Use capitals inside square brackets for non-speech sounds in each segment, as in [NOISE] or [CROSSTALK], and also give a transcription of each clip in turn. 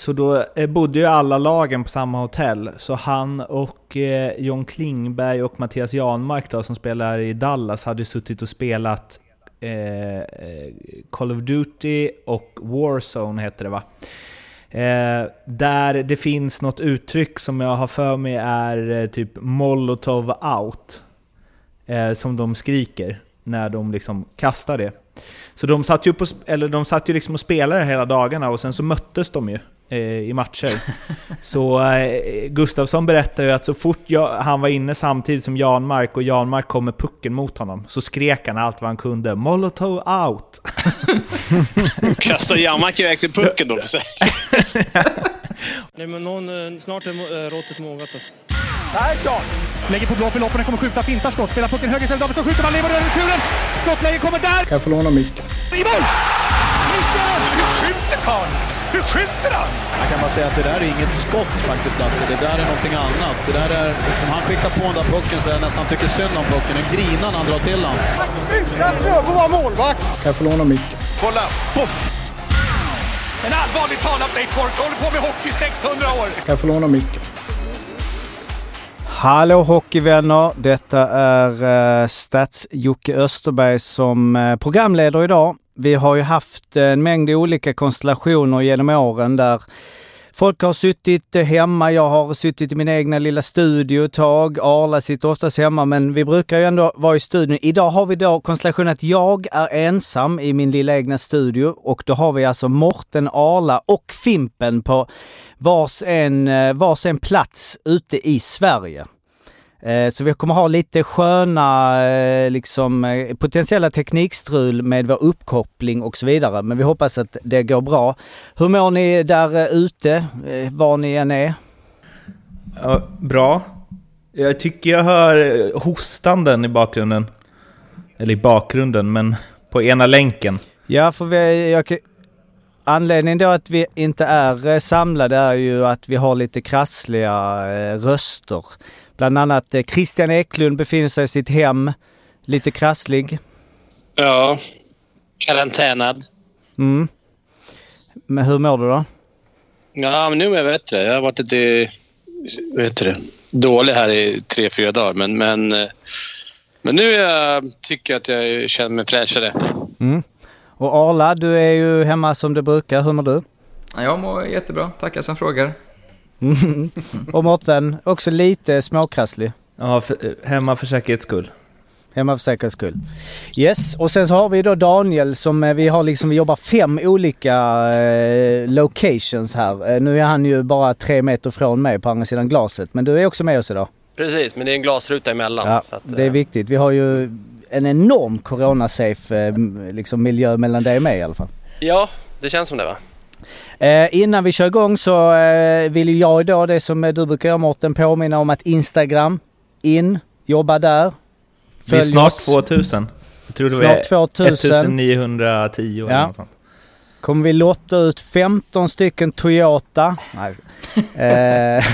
Så då eh, bodde ju alla lagen på samma hotell. Så han och eh, John Klingberg och Mattias Janmark då, som spelar i Dallas hade suttit och spelat eh, eh, Call of Duty och Warzone heter det va? Eh, där det finns något uttryck som jag har för mig är eh, typ Molotov out. Eh, som de skriker när de liksom kastar det. Så de satt ju, på, eller de satt ju liksom och spelade hela dagarna och sen så möttes de ju i matcher. så eh, Gustafsson berättade ju att så fort jag, han var inne samtidigt som Janmark och Janmark kom med pucken mot honom så skrek han allt vad han kunde. Molotov out! [LAUGHS] Kastar Janmark iväg till pucken då för [LAUGHS] Nej men någon, eh, snart är eh, råttet mogat alltså. Persson! Lägger på blå för loppen, kommer skjuta, fintar skott, spelar pucken höger istället, Davidsson skjuter, man lever över returen! Skottläge kommer där! Kan jag få låna micken? I mål! Missar! Hur skjuter karln? Hur skjuter han? Jag kan bara säga att det där är inget skott faktiskt Lasse. Det där är någonting annat. Det där är liksom, han skickar på den där pucken så jag nästan tycker synd om pucken. Nu grinar när han drar till den. Utan Fröbo var målvakt! Kan jag få låna micken? Kolla! Poff! En allvarligt talat Leif Boork håller på med hockey i 600 år! Kan jag få låna micken? Hallå hockeyvänner! Detta är uh, Stats-Jocke Österberg som uh, programleder idag. Vi har ju haft en mängd olika konstellationer genom åren där folk har suttit hemma. Jag har suttit i min egna lilla studio ett tag. Arla sitter oftast hemma, men vi brukar ju ändå vara i studion. Idag har vi då konstellationen att jag är ensam i min lilla egna studio och då har vi alltså Morten, Arla och Fimpen på vars en, eh, vars en plats ute i Sverige. Eh, Så vi kommer ha lite sköna eh, liksom, eh, potentiella teknikstrul med vår uppkoppling och så vidare. Men vi hoppas att det går bra. Hur mår ni där ute, var ni än är? Ja, bra. Jag tycker jag hör hostanden i bakgrunden. Eller i bakgrunden, men på ena länken. Ja, för vi, jag, anledningen då att vi inte är samlade är ju att vi har lite krassliga röster. Bland annat eh, Christian Eklund befinner sig i sitt hem, lite krasslig. Ja. Karantänad. Mm. Men hur mår du då? Ja, men nu är jag bättre. Jag har varit lite vad heter det, dålig här i tre, fyra dagar. Men, men, eh, men nu är jag, tycker jag att jag känner mig fräschare. Mm. Och Arla, du är ju hemma som du brukar. Hur mår du? Ja, Jag mår jättebra, tackar som frågar. [LAUGHS] Och Mårten, också lite småkrasslig. Ja, för, eh, hemma för säkerhets skull. Hemma för säkerhets skull. Yes, och sen så har vi då Daniel som eh, vi har liksom, vi jobbar fem olika eh, locations här. Eh, nu är han ju bara tre meter från mig på andra sidan glaset, men du är också med oss idag. Precis, men det är en glasruta emellan. Ja, så att, det är viktigt. Vi har ju en enorm coronasafe eh, liksom miljö mellan dig och mig i alla fall. Ja, det känns som det va? Eh, innan vi kör igång så eh, vill jag idag, det som du brukar göra Mårten, påminna om att Instagram, in, jobba där. Vi är Följ snart oss. 2000. Jag tror det Snart var 2000. 1910 eller Ja. något sånt. Kommer vi lotta ut 15 stycken Toyota. Nej. Eh,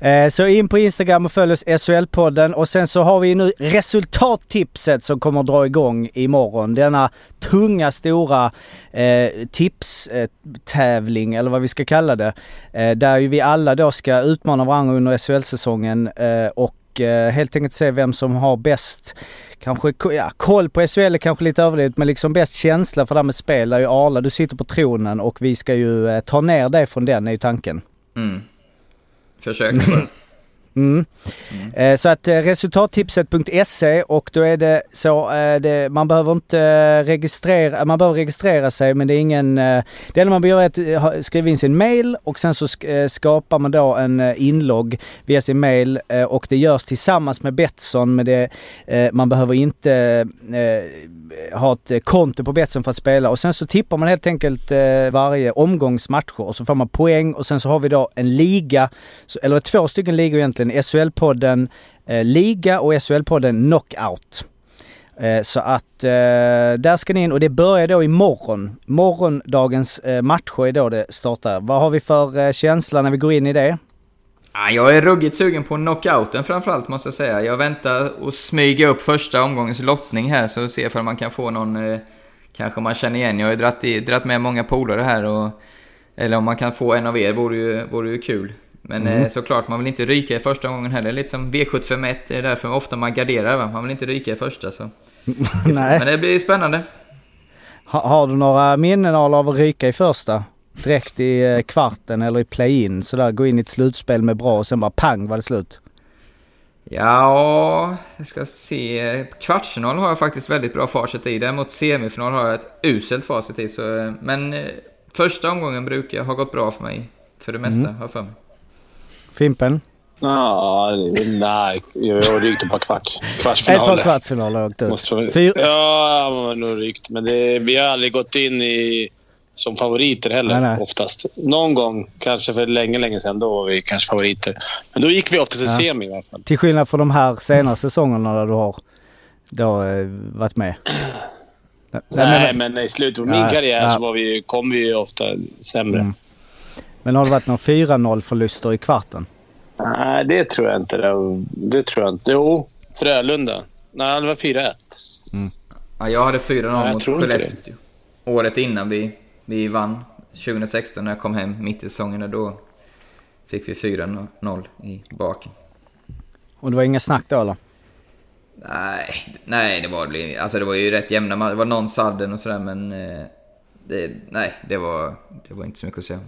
[LAUGHS] eh, så in på Instagram och följ oss SHL-podden och sen så har vi nu resultattipset som kommer att dra igång imorgon. Denna tunga stora eh, tipstävling eller vad vi ska kalla det. Eh, där ju vi alla då ska utmana varandra under SHL-säsongen eh, och eh, helt enkelt se vem som har bäst, kanske, ja, koll på SHL är kanske lite överdrivet, men liksom bäst känsla för det här med spel är ju Arla. Du sitter på tronen och vi ska ju eh, ta ner dig från den är ju tanken. Mm. Försök bara. Mm. Eh, Så att eh, resultattipset.se och då är det så, eh, det, man behöver inte registrera, man behöver registrera sig men det är ingen, det enda man behöver är att skriva in sin mail och sen så sk- skapar man då en inlogg via sin mail och det görs tillsammans med Betsson men det, man behöver inte ha ett konto på Betsson för att spela och sen så tippar man helt enkelt varje omgångs matcher och så får man poäng och sen så har vi då en liga, eller två stycken ligor egentligen, SHL-podden eh, Liga och SHL-podden Knockout. Eh, så att eh, där ska ni in och det börjar då imorgon. Morgondagens eh, matcher är då det startar. Vad har vi för eh, känsla när vi går in i det? Jag är ruggigt sugen på knockouten framförallt måste jag säga. Jag väntar och smyger upp första omgångens lottning här så se om man kan få någon, eh, kanske man känner igen. Jag har ju dratt, i, dratt med många polare här och Eller om man kan få en av er vore ju, vore ju kul. Men Mm. eh, såklart, man vill inte ryka i första gången heller. Lite som V751, det är därför ofta man garderar va? Man vill inte ryka i första så. [LAUGHS] Nej. Men det blir spännande. Ha, har du några minnen av att ryka i första? Direkt i eh, kvarten eller i play-in sådär, gå in i ett slutspel med bra och sen bara pang var det slut. Ja, jag ska se. Kvartsfinal har jag faktiskt väldigt bra facit i. Däremot semifinal har jag ett uselt facit i. Så, eh, men första omgången brukar ha gått bra för mig. För det mesta, Mm. har jag för mig. Fimpen? Det- nej. Jag ryckte på kvart. Ett Kvartsfinal. par kvartsfinaler har åkt ut. Ja, har nog ryckt. Men det, vi har aldrig gått in i som favoriter heller, Nej, nej. oftast. Någon gång, kanske för länge, länge sedan, då var vi kanske favoriter. Men då gick vi ofta till Ja. semi i alla fall. Till skillnad från de här senare säsongerna där du har då, eh, varit med. Nej, Nej, men, men i slutet av min karriär så var vi, kom vi ju ofta sämre. Mm. Men har det varit några 4-0 förluster i kvarten? Nej, det tror jag inte. Det, det tror jag inte. Jo, Frölunda. Nej, det var 4-1. Ja, jag hade 4-0 Nej, jag mot. Skellefteå. Året innan vi, vi vann, 2016 när jag kom hem mitt i säsongen, då fick vi 4-0 i baken. Och det var inga snack då eller? Nej, nej det var det Alltså det var ju rätt jämna ma- Det var någon sadden och sådär men... eh, Det, nej, det var, det var inte så mycket att säga om.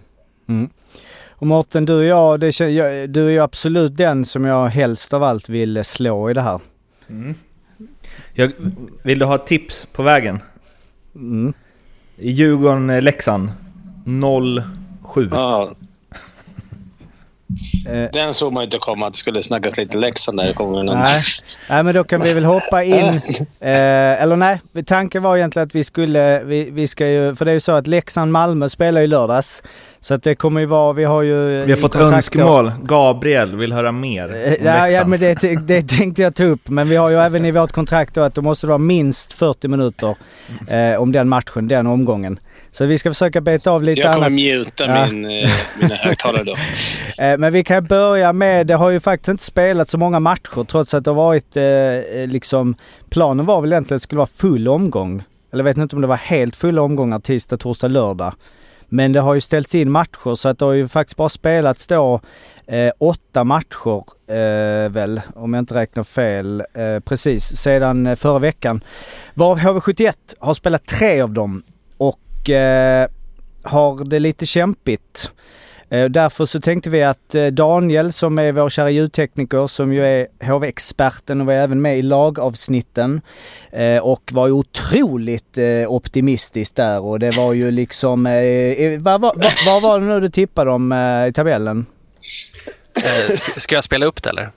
Mm. Och Mårten, du och jag, det, jag, du är ju absolut den som jag helst av allt vill slå i det här. Jag, vill du ha ett tips på vägen? Mm. Djurgården-Leksand 0-7. Ja, den såg man inte komma att det skulle snackas lite Leksand där i gången. Nej. nej, men då kan vi väl hoppa in. [LAUGHS] Eh, eller nej, tanken var egentligen att vi skulle, vi, vi ska ju, för det är ju så att Leksand-Malmö spelar ju lördags. Så att det kommer ju vara, vi har ju... Vi har fått önskemål. Gabriel vill höra mer om Eh, Ja, ja, men det, det tänkte jag ta upp. Men vi har ju även i vårt kontrakt då att det måste vara minst 40 minuter eh, om den matchen, den omgången. Så vi ska försöka beta av lite jag kommer annat. muta Ja. min, eh, mina högtalare då. [LAUGHS] Eh, Men vi kan börja med, det har ju faktiskt inte spelat så många matcher trots att det har varit eh, liksom, planen var väl egentligen att det skulle vara full omgång. Eller jag vet inte om det var helt fulla omgångar tisdag, torsdag, lördag. Men det har ju ställts in matcher så att det har ju faktiskt bara spelats då eh, åtta matcher eh, väl, om jag inte räknar fel, eh, precis, sedan förra veckan. Varav HV71 har spelat tre av dem eh, har det lite kämpigt. Eh, därför så tänkte vi att eh, Daniel som är vår kära ljudtekniker som ju är HV-experten och var även med i lagavsnitten eh, och var ju otroligt optimistisk där och det var ju liksom... Vad vad- vad- var det nu du tippade om i tabellen? Ska jag spela upp det eller?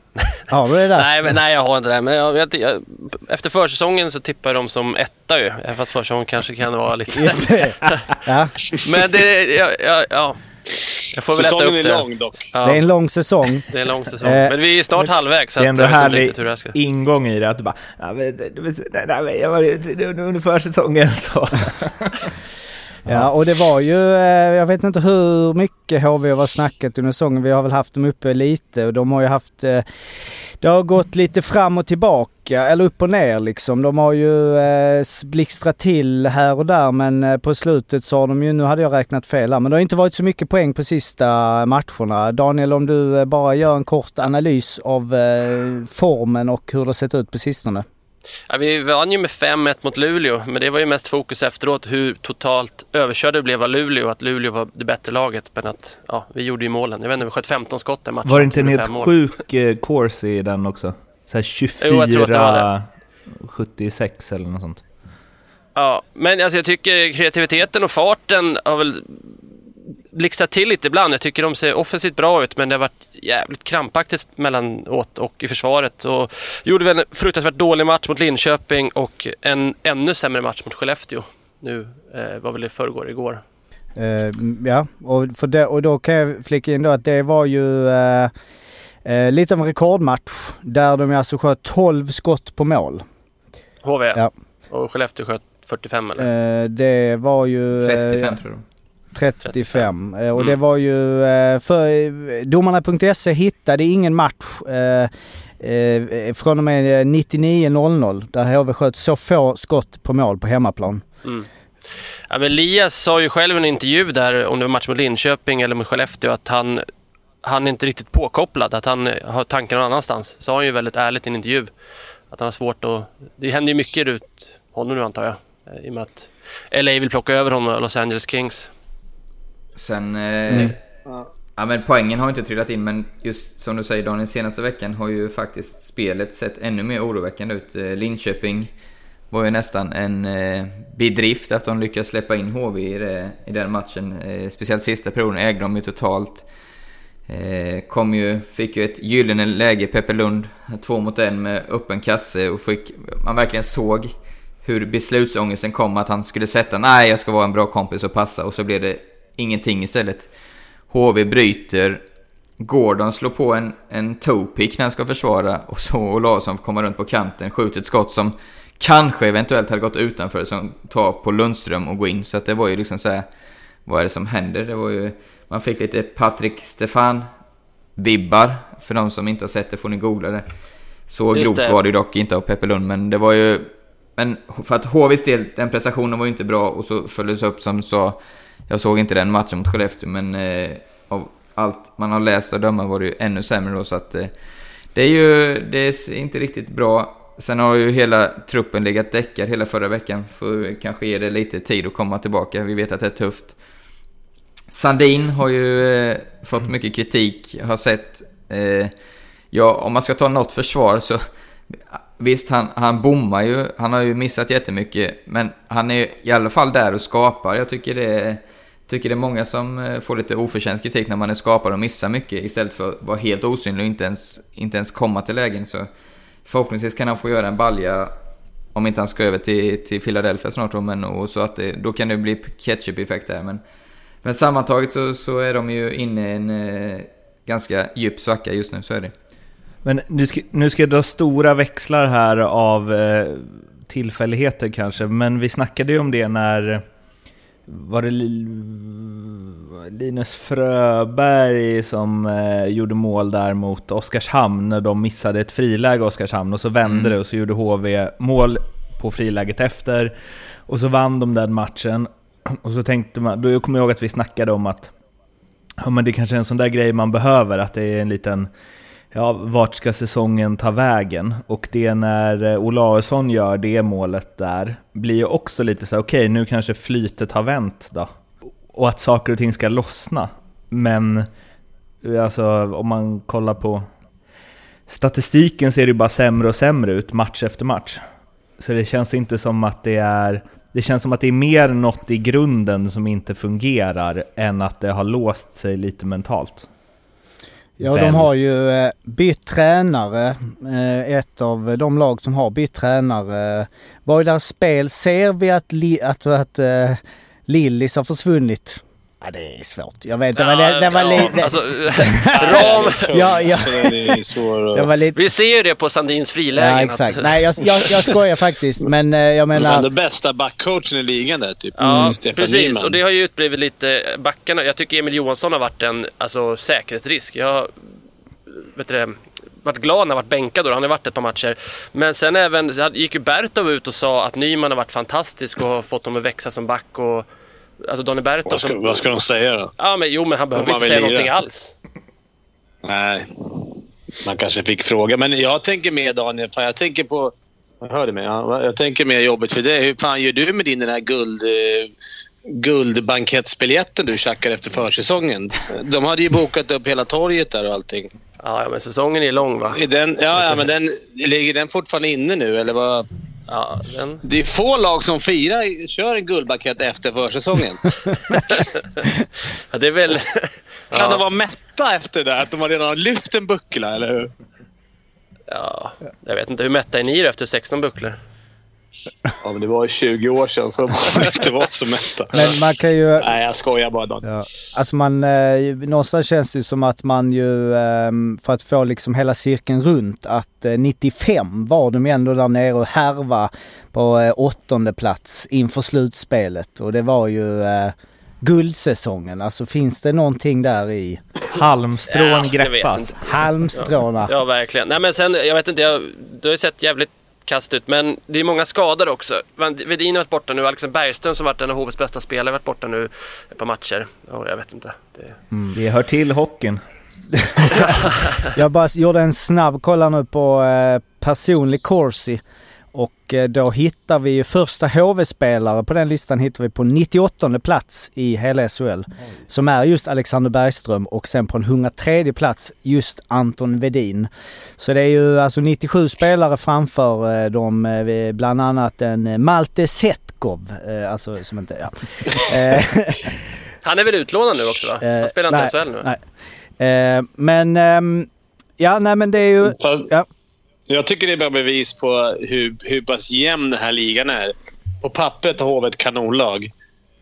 Ja, det är där. Nej, men, nej, jag har inte det. Men jag, jag, jag, efter försäsongen så tippar dem som etta ju. Även fast försäsongen kanske kan vara lite... Just det. Ja, Men det, ja, ja, ja. Jag får väl Säsongen upp är det. lång dock. Ja, det är en lång säsong. det är en lång säsong. Eh, Men vi är snart halvvägs så Det är ändå härlig det ingång i det. Att du bara... Ja, men, det- det- nej, men jag var, under försäsongen så... Ja, och det var ju, eh, jag vet inte hur mycket HV har snackat under säsongen. Vi har väl haft dem uppe lite och de har ju haft, eh, det har gått lite fram och tillbaka, eller upp och ner liksom. De har ju eh, blixtrat till här och där men på slutet så har de ju, nu hade jag räknat fel här, men det har inte varit så mycket poäng på sista matcherna. Daniel, om du bara gör en kort analys av formen och hur det sett ut på sistone. Ja, vi vann ju med 5-1 mot Luleå, men det var ju mest fokus efteråt hur totalt överkörda det blev av Luleå. Att Luleå var det bättre laget, men att ja, vi gjorde ju målen. Jag vet inte, vi sköt 15 skott den matchen. Var det inte en helt sjuk eh, course i den också? Så här Jo, jag tror att det var 24... 76 eller något sånt. Ja, men alltså jag tycker kreativiteten och farten har väl blixtrat till lite ibland. Jag tycker de ser offensivt bra ut, men det har varit jävligt krampaktigt mellanåt och i försvaret. Och gjorde väl en fruktansvärt dålig match mot Linköping och en ännu sämre match mot Skellefteå. Nu eh, var väl i förrgår, igår. Eh, ja, och, för det, och då kan jag flika in då att det var ju eh, eh, lite av en rekordmatch där de alltså sköt 12 skott på mål. HV. Ja. Och Skellefteå sköt 45 eller? Det var ju... eh, 35 tror jag. 35. Eh, Och Mm. det var ju eh, för eh, domarna.se hittade ingen match eh, eh, från och med 99.00 där HV sköt så få skott på mål på hemmaplan. Mm. Ja, men Elias sa ju själv i en intervju där, om det var match mot Linköping eller mot Skellefteå, att han, han är inte riktigt påkopplad, att han har tankar någon annanstans. Sa han ju väldigt ärligt i en intervju. Att han har svårt att... Det händer ju mycket runt honom nu antar jag. I och med att LA vill plocka över honom Los Angeles Kings. Sen... Eh, Ja men poängen har inte trillat in men just som du säger Daniel, senaste veckan har ju faktiskt spelet sett ännu mer oroväckande ut. Eh, Linköping var ju nästan en eh, bedrift att de lyckades släppa in HV i, det, i den matchen. Eh, speciellt sista perioden ägde de ju totalt. Eh, kom ju, fick ju ett gyllene läge, Peppe Lund, två mot en med öppen kasse och fick, man verkligen såg hur beslutsångesten kom att han skulle sätta, nej jag ska vara en bra kompis och passa och så blev det ingenting istället. HV bryter, Gordon slår på en, en toe-pick när han ska försvara och så Olausson kommer runt på kanten, skjuter ett skott som kanske eventuellt hade gått utanför som tar på Lundström och går in. Så att det var ju liksom såhär, vad är det som händer? Det var ju, man fick lite Patrik Stefan vibbar. För de som inte har sett det får ni googla det. Så Just grovt det. var det ju dock inte av Peppe Lund, men det var ju... Men för att HVs del, den prestationen var ju inte bra och så följdes upp som så... Jag såg inte den matchen mot Skellefteå, men eh, av allt man har läst och döma var det ju ännu sämre då, så att... Eh, det är ju det är inte riktigt bra. Sen har ju hela truppen legat däckad hela förra veckan. Får kanske ge det lite tid att komma tillbaka. Vi vet att det är tufft. Sandin har ju eh, fått mycket kritik, har sett. Eh, ja, om man ska ta något försvar så... Visst, han, han bommar ju. Han har ju missat jättemycket. Men han är i alla fall där och skapar. Jag tycker det är, tycker det är många som eh, får lite oförtjänt kritik när man är skapare och missar mycket istället för att vara helt osynlig och inte ens, inte ens komma till lägen. Så förhoppningsvis kan han få göra en balja om inte han ska över till, till Philadelphia snart då, men och så att det, då kan det bli ketchup-effekt där. Men, men sammantaget så, så är de ju inne i en eh, ganska djup svacka just nu, så är det. Men nu ska, nu ska jag dra stora växlar här av eh, tillfälligheter kanske, men vi snackade ju om det när var det Li- Linus Fröberg som eh, gjorde mål där mot Oskarshamn när de missade ett friläge Oskarshamn och så vände Mm. det och så gjorde HV mål på friläget efter och så vann de den matchen [CLEARS THROAT] och så tänkte man, då kommer jag ihåg att vi snackade om att ja, men det kanske är en sån där grej man behöver, att det är en liten Ja, vart ska säsongen ta vägen? Och det när eh, Olausson gör det målet där blir ju också lite så här, okej nu kanske flytet har vänt då. Och att saker och ting ska lossna. Men eh, alltså om man kollar på statistiken ser det ju bara sämre och sämre ut match efter match. Så det känns inte som att det är... Det känns som att det är mer något i grunden som inte fungerar än att det har låst sig lite mentalt. Ja, Väl. de har ju eh, bytt tränare. Eh, ett av de lag som har bytt tränare. Vad är deras spel? Ser vi att, li, att, att eh, Lillis har försvunnit? Ja, det är svårt. Jag vet inte. men det, det var ja, lite... alltså, [LAUGHS] ram, Ja, ja. Så det att... var lite... vi ser ju det på Sandins frilägen. Ja, att- exakt. Nej, jag, jag, jag skojar faktiskt. Men eh, jag Han är menar... den bästa backcoachen i ligan där, typ. Ja, Stefan precis. Nyman. Och det har ju utblivit lite backarna. Jag tycker Emil Johansson har varit en alltså, säkerhetsrisk. Jag vet du, det, varit glad när han varit bänkad då. Han har varit ett par matcher. Men sen även gick ju Bertov ut och sa att Nyman har varit fantastisk och har fått dem att växa som back. Och, alltså Donny Bertov. Vad ska, som- vad ska de säga då? Ja, men jo, men han behöver inte säga vill någonting lira. alls. Nej, man kanske fick fråga. Men jag tänker mer Daniel, fan, jag tänker på... Jag hörde mig. Ja, jag tänker mer jobbigt för dig. Hur fan gör du med din den här guld, eh, guldbankettsbiljetten du tjackade efter försäsongen? De hade ju bokat upp hela torget där och allting. Ja, ja, men säsongen är lång va? Är den, ja, ja, men den, ligger den fortfarande inne nu eller vad? Ja, den... Det är få lag som firar, kör en guldbankett efter försäsongen. [LAUGHS] [LAUGHS] ja, det är väl... Kan Ja. de vara mätta efter det? Att de har redan lyft en buckla, eller hur? Ja, jag vet inte. Hur mätta är ni efter 16 bucklor? Ja, men det var ju 20 år sedan så [LAUGHS] de inte var så mätta. Men man kan ju... Nej, jag skojar bara. Dan. Ja. Alltså man, eh, någonstans känns det ju som att man ju, eh, för att få liksom hela cirkeln runt, att eh, 95 var de ändå där nere och härva på eh, åttonde plats inför slutspelet. Och det var ju eh, guldsäsongen. Alltså finns det någonting där i Halmstrån Ja, greppas. halmstråna? Ja, verkligen. Nej, men sen, jag vet inte, jag, du har ju sett jävligt kast ut. Men det är många skador också. Vedin har varit borta nu. Alexander Bergström som varit en av HVs bästa spelare har varit borta nu ett par matcher. Och jag vet inte. Det... Det hör till hockeyn. [LAUGHS] [LAUGHS] Jag bara gjorde en snabb kolla nu på eh, personlig Corsi. Och eh, då hittar vi ju första HV-spelare på den listan hittar vi på 98 plats i hela SHL. Som är just Alexander Bergström och sen på en 103 plats just Anton Vedin. Så det är ju alltså 97 spelare framför eh, dem, eh, bland annat en Malte Setkov. Alltså som inte, ja. [LAUGHS] Han är väl utlånad nu också va? Han spelar inte nej, SHL nu. Nej. Men, ehm, ja nej men det är ju... Ja. Jag tycker det är bra bevis på hur, hur pass jämn den här ligan är. På pappret har HV ett kanonlag.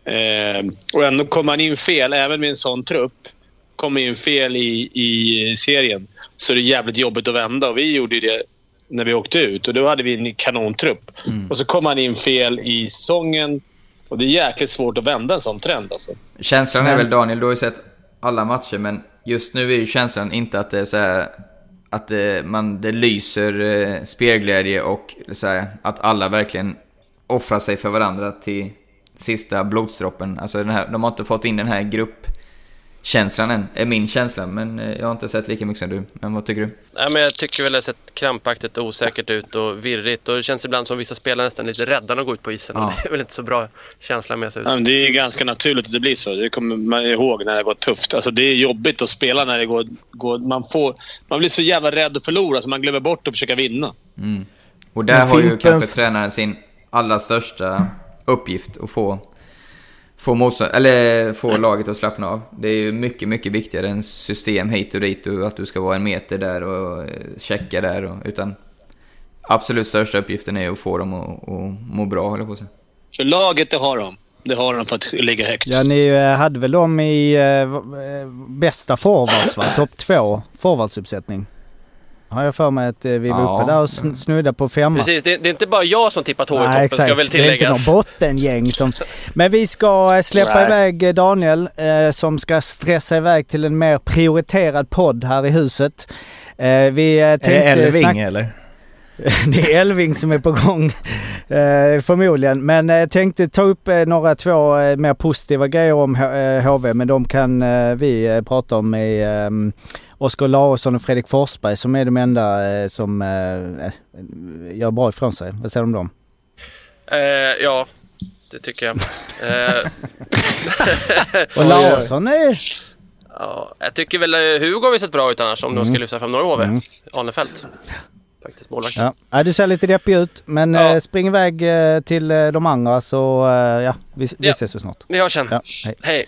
Eh, och ändå kommer man in fel, även med en sån trupp, kommer in fel i, i serien, så är det jävligt jobbigt att vända. Och vi gjorde det när vi åkte ut och då hade vi en kanontrupp. Och så kom man in fel i säsongen och det är jäkligt svårt att vända en sån trend. Alltså. Känslan är väl, Daniel, du har ju sett alla matcher, men just nu är ju känslan inte att det är så här, att det, man, det lyser eh, spelglädje och så här, att alla verkligen offrar sig för varandra till sista blodsdroppen. Alltså den här, de har inte fått in den här gruppkänslan än, är min känsla. Men eh, jag har inte sett lika mycket som du. Men vad tycker du? Nej, men jag tycker väl det har sett krampaktigt och osäkert ut och virrigt. Och det känns ibland som vissa spelare nästan är lite rädda när de går ut på isen. Ja. [LAUGHS] Det är väl inte så bra känsla med sig ut. Ja, men det är ganska naturligt att det blir så. Det kommer man ihåg när det går tufft. Alltså, det är jobbigt att spela när det går... går man, får, man blir så jävla rädd att förlora så man glömmer bort att försöka vinna. Och där Men har ju kanske tränaren sin allra största uppgift att få, få, motstånd, eller få laget att slappna av. Det är ju mycket, mycket viktigare än system hit och dit och att du ska vara en meter där och eh, checka där. Och, utan absolut största uppgiften är att få dem att, att må bra, jag på att säga. För laget, det har de. Det har de för att ligga högt. Ja, ni eh, hade väl dem i eh, eh, bästa forwards va? Topp två forwardsuppsättning. Har jag för mig att eh, vi var Ja. uppe där och sn- snudda på femma. Precis, det, det är inte bara jag som tippat i Nej toppen, exakt, ska väl det är inte tilläggas. någon bottengäng som... [LAUGHS] Men vi ska eh, släppa Nej. iväg eh, Daniel eh, som ska stressa iväg till en mer prioriterad podd här i huset. Eh, vi eh, Är det tänkte Elving snacka... [LAUGHS] eller? Det är Elving som är på gång förmodligen. Men jag tänkte ta upp några två mer positiva grejer om H- HV. Men de kan vi prata om med eh, Oskar Larsson och Fredrik Forsberg som är de enda eh, som eh, eh, gör bra ifrån sig. Vad säger du om dem? Eh, ja, det tycker jag. [LAUGHS] Eh, [LAUGHS] Och Larsson är... ja, jag tycker väl eh, Hugo har sett bra ut annars om de ska lyfta fram några HV. Mm. Arnefelt. Faktiskt målvakt. Ja. Ja, du ser lite deppig ut men Ja. eh, spring iväg eh, till de andra så eh, ja, vi, vi Ja. ses så snart. Vi hörs sen. Ja, hej. Hej.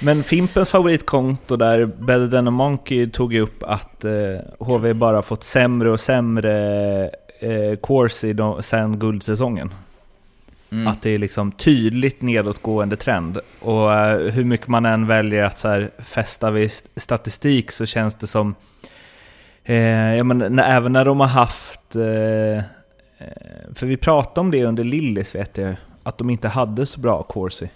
Men Fimpens favoritkonto där, Better than a Monkey, tog ju upp att eh, HV bara fått sämre och sämre eh, Corsi då, sen guldsäsongen. Mm. Att det är liksom tydligt nedåtgående trend. Och eh, hur mycket man än väljer att så här, fästa vid st- statistik så känns det som... Eh, ja, men, när, även när de har haft... Eh, eh, för vi pratade om det under Lillis vet jag, att de inte hade så bra Corsi.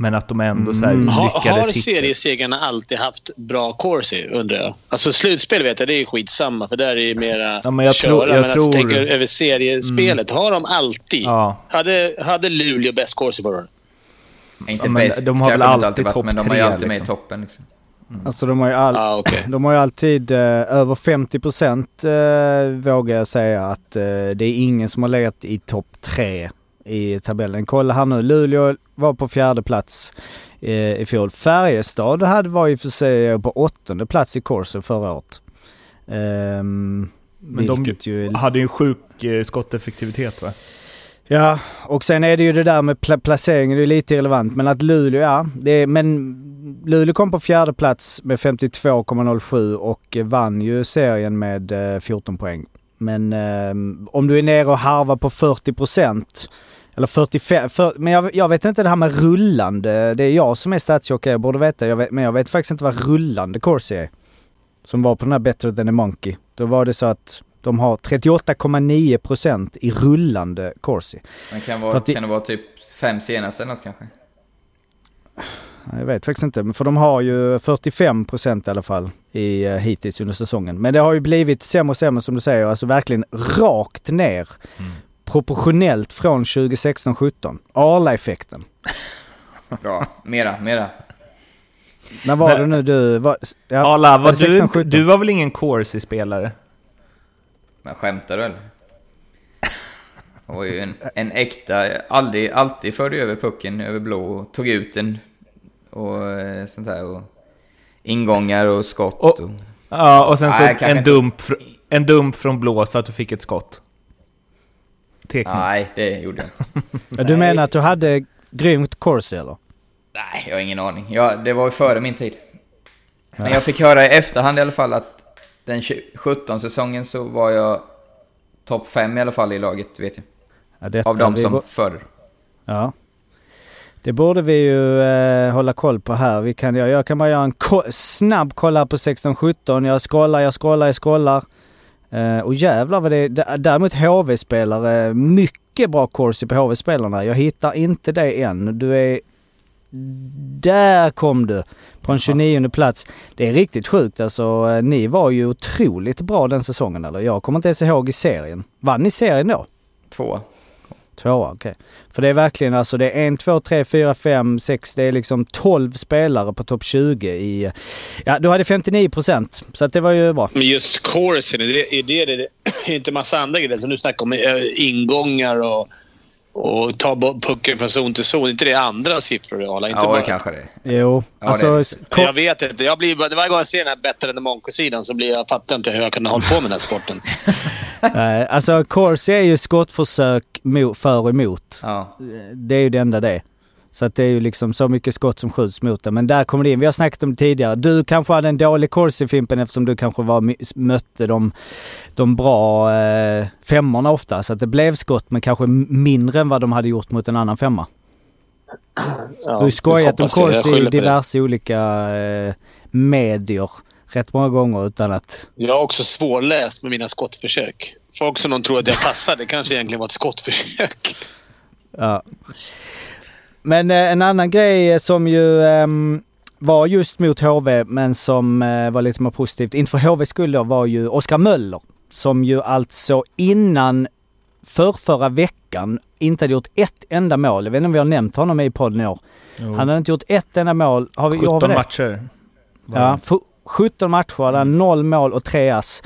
Men att de ändå så här, Mm. Lyckades har hitta... seriesegrarna alltid haft bra corsi, undrar jag? Alltså slutspel vet jag, det är skitsamma, för där är det mera Ja, men jag köra. tror- jag men tror- alltså, tänker över seriespelet, har de alltid? Ja, Hade, hade Luleå bäst corsi förra året? Inte Ja, men bäst, de har väl alltid varit, topp Men de har ju alltid med i liksom. toppen. Liksom. Alltså de har ju all, Ah, okej. De har ju alltid eh, över 50 procent eh, vågar jag säga att eh, det är ingen som har legat i topp tre i tabellen. Kolla här nu, Luleå var på fjärde plats eh, i fjol. Färjestad hade var i och för sig på åttonde plats i Corso förra året. Ehm, Men de ju... hade ju en sjuk eh, skotteffektivitet va? Ja, och sen är det ju det där med pla- placeringen, det är lite irrelevant. Men att Luleå, ja. Det är, men Luleå kom på fjärde plats med 52,07 och vann ju serien med eh, 14 poäng. Men eh, om du är nere och harvar på 40 procent eller 45, för, men jag, jag vet inte det här med rullande. Det är jag som är statsjockey, jag borde veta. Jag vet, men jag vet faktiskt inte vad rullande corsi är. Som var på den här Better than a Monkey. Då var det så att de har 38,9 procent i rullande corsi. Men kan, vara, kan det vara typ fem senaste eller något kanske? Jag vet faktiskt inte, för de har ju 45 procent i alla fall i, eh, hittills under säsongen. Men det har ju blivit sämre och sämre som du säger, alltså verkligen rakt ner. Mm. Proportionellt från 2016-17. Arla-effekten. [LAUGHS] Bra. Mera, mera. När var Men- det nu du... Var, ja, Arla, var det du, 16-17? du var väl ingen Corsi-spelare? Men skämtar du eller? Jag var ju en, en äkta, aldrig, alltid förde över pucken över blå och tog ut den. Och eh, sånt där. Och ingångar och skott. Och- Och, Ja, och sen så Nej, en, dump, fr- en dump från blå så att du fick ett skott. Tekniskt. nej, det gjorde jag inte. [LAUGHS] Du menar att du hade grymt corsi eller? Nej, jag har ingen aning. Ja, det var ju före min tid. Men jag fick höra i efterhand i alla fall att den 17-säsongen så var jag topp 5 i alla fall i laget, vet jag. Ja, Av vi som förr. Ja. Det borde vi ju eh, hålla koll på här. Vi kan, jag, jag kan bara göra en ko- snabb koll här på 16-17. Jag scrollar, jag scrollar, jag scrollar. Eh, och jävlar vad det är. Däremot HV-spelare, mycket bra corsi på HV-spelarna. Jag hittar inte det än. Du är... Där kom du! På en 29 plats. Det är riktigt sjukt alltså. Eh, Ni var ju otroligt bra den säsongen eller? Jag kommer inte ens ihåg i serien. Vann ni serien då? Två. Tvåa, okej. För det är verkligen alltså, det är en, två, tre, fyra, fem, sex, det är liksom 12 spelare på topp 20 i... Ja, du hade 59 procent, så att det var ju bra. Men just coursen, är det, är det, är det är [CLEARS THROAT] inte massa andra grejer som du snackar om? Eh, ingångar och, och ta pucken från zon till zon. Inte det andra siffror? Inte Ja, bara... det kanske det. Jo, Ja, alltså... det Jag vet inte. Jag blir, varje gång jag ser den här bättre än Monco-sidan så blir jag, fattar inte hur jag kunde hålla på med den här sporten. [LAUGHS] Nej, alltså corsi är ju skottförsök för och emot. Ja. Det är ju det enda det. Så att det är ju liksom så mycket skott som skjuts mot det. Men där kommer det in. Vi har snackat om det tidigare. Du kanske hade en dålig corsi Fimpen eftersom du kanske var, mötte de, de bra eh, femmorna ofta. Så att det blev skott men kanske mindre än vad de hade gjort mot en annan femma. du har skojat om corsi i på det. diverse olika eh, medier rätt många gånger utan att... Jag har också svårläst med mina skottförsök. Folk som de tror att jag passade kanske egentligen var ett skottförsök. Ja. Men eh, en annan grej som ju ehm, var just mot HV men som eh, var lite mer positivt inför HVs skull då var ju Oskar Möller. Som ju alltså innan för förra veckan inte hade gjort ett enda mål. Jag vet inte om vi har nämnt honom i podden i år. Jo. Han hade inte gjort ett enda mål. Har vi, har vi 17 matcher. Ja, det. fu- 17 matcher, hade han noll mål och tre ass.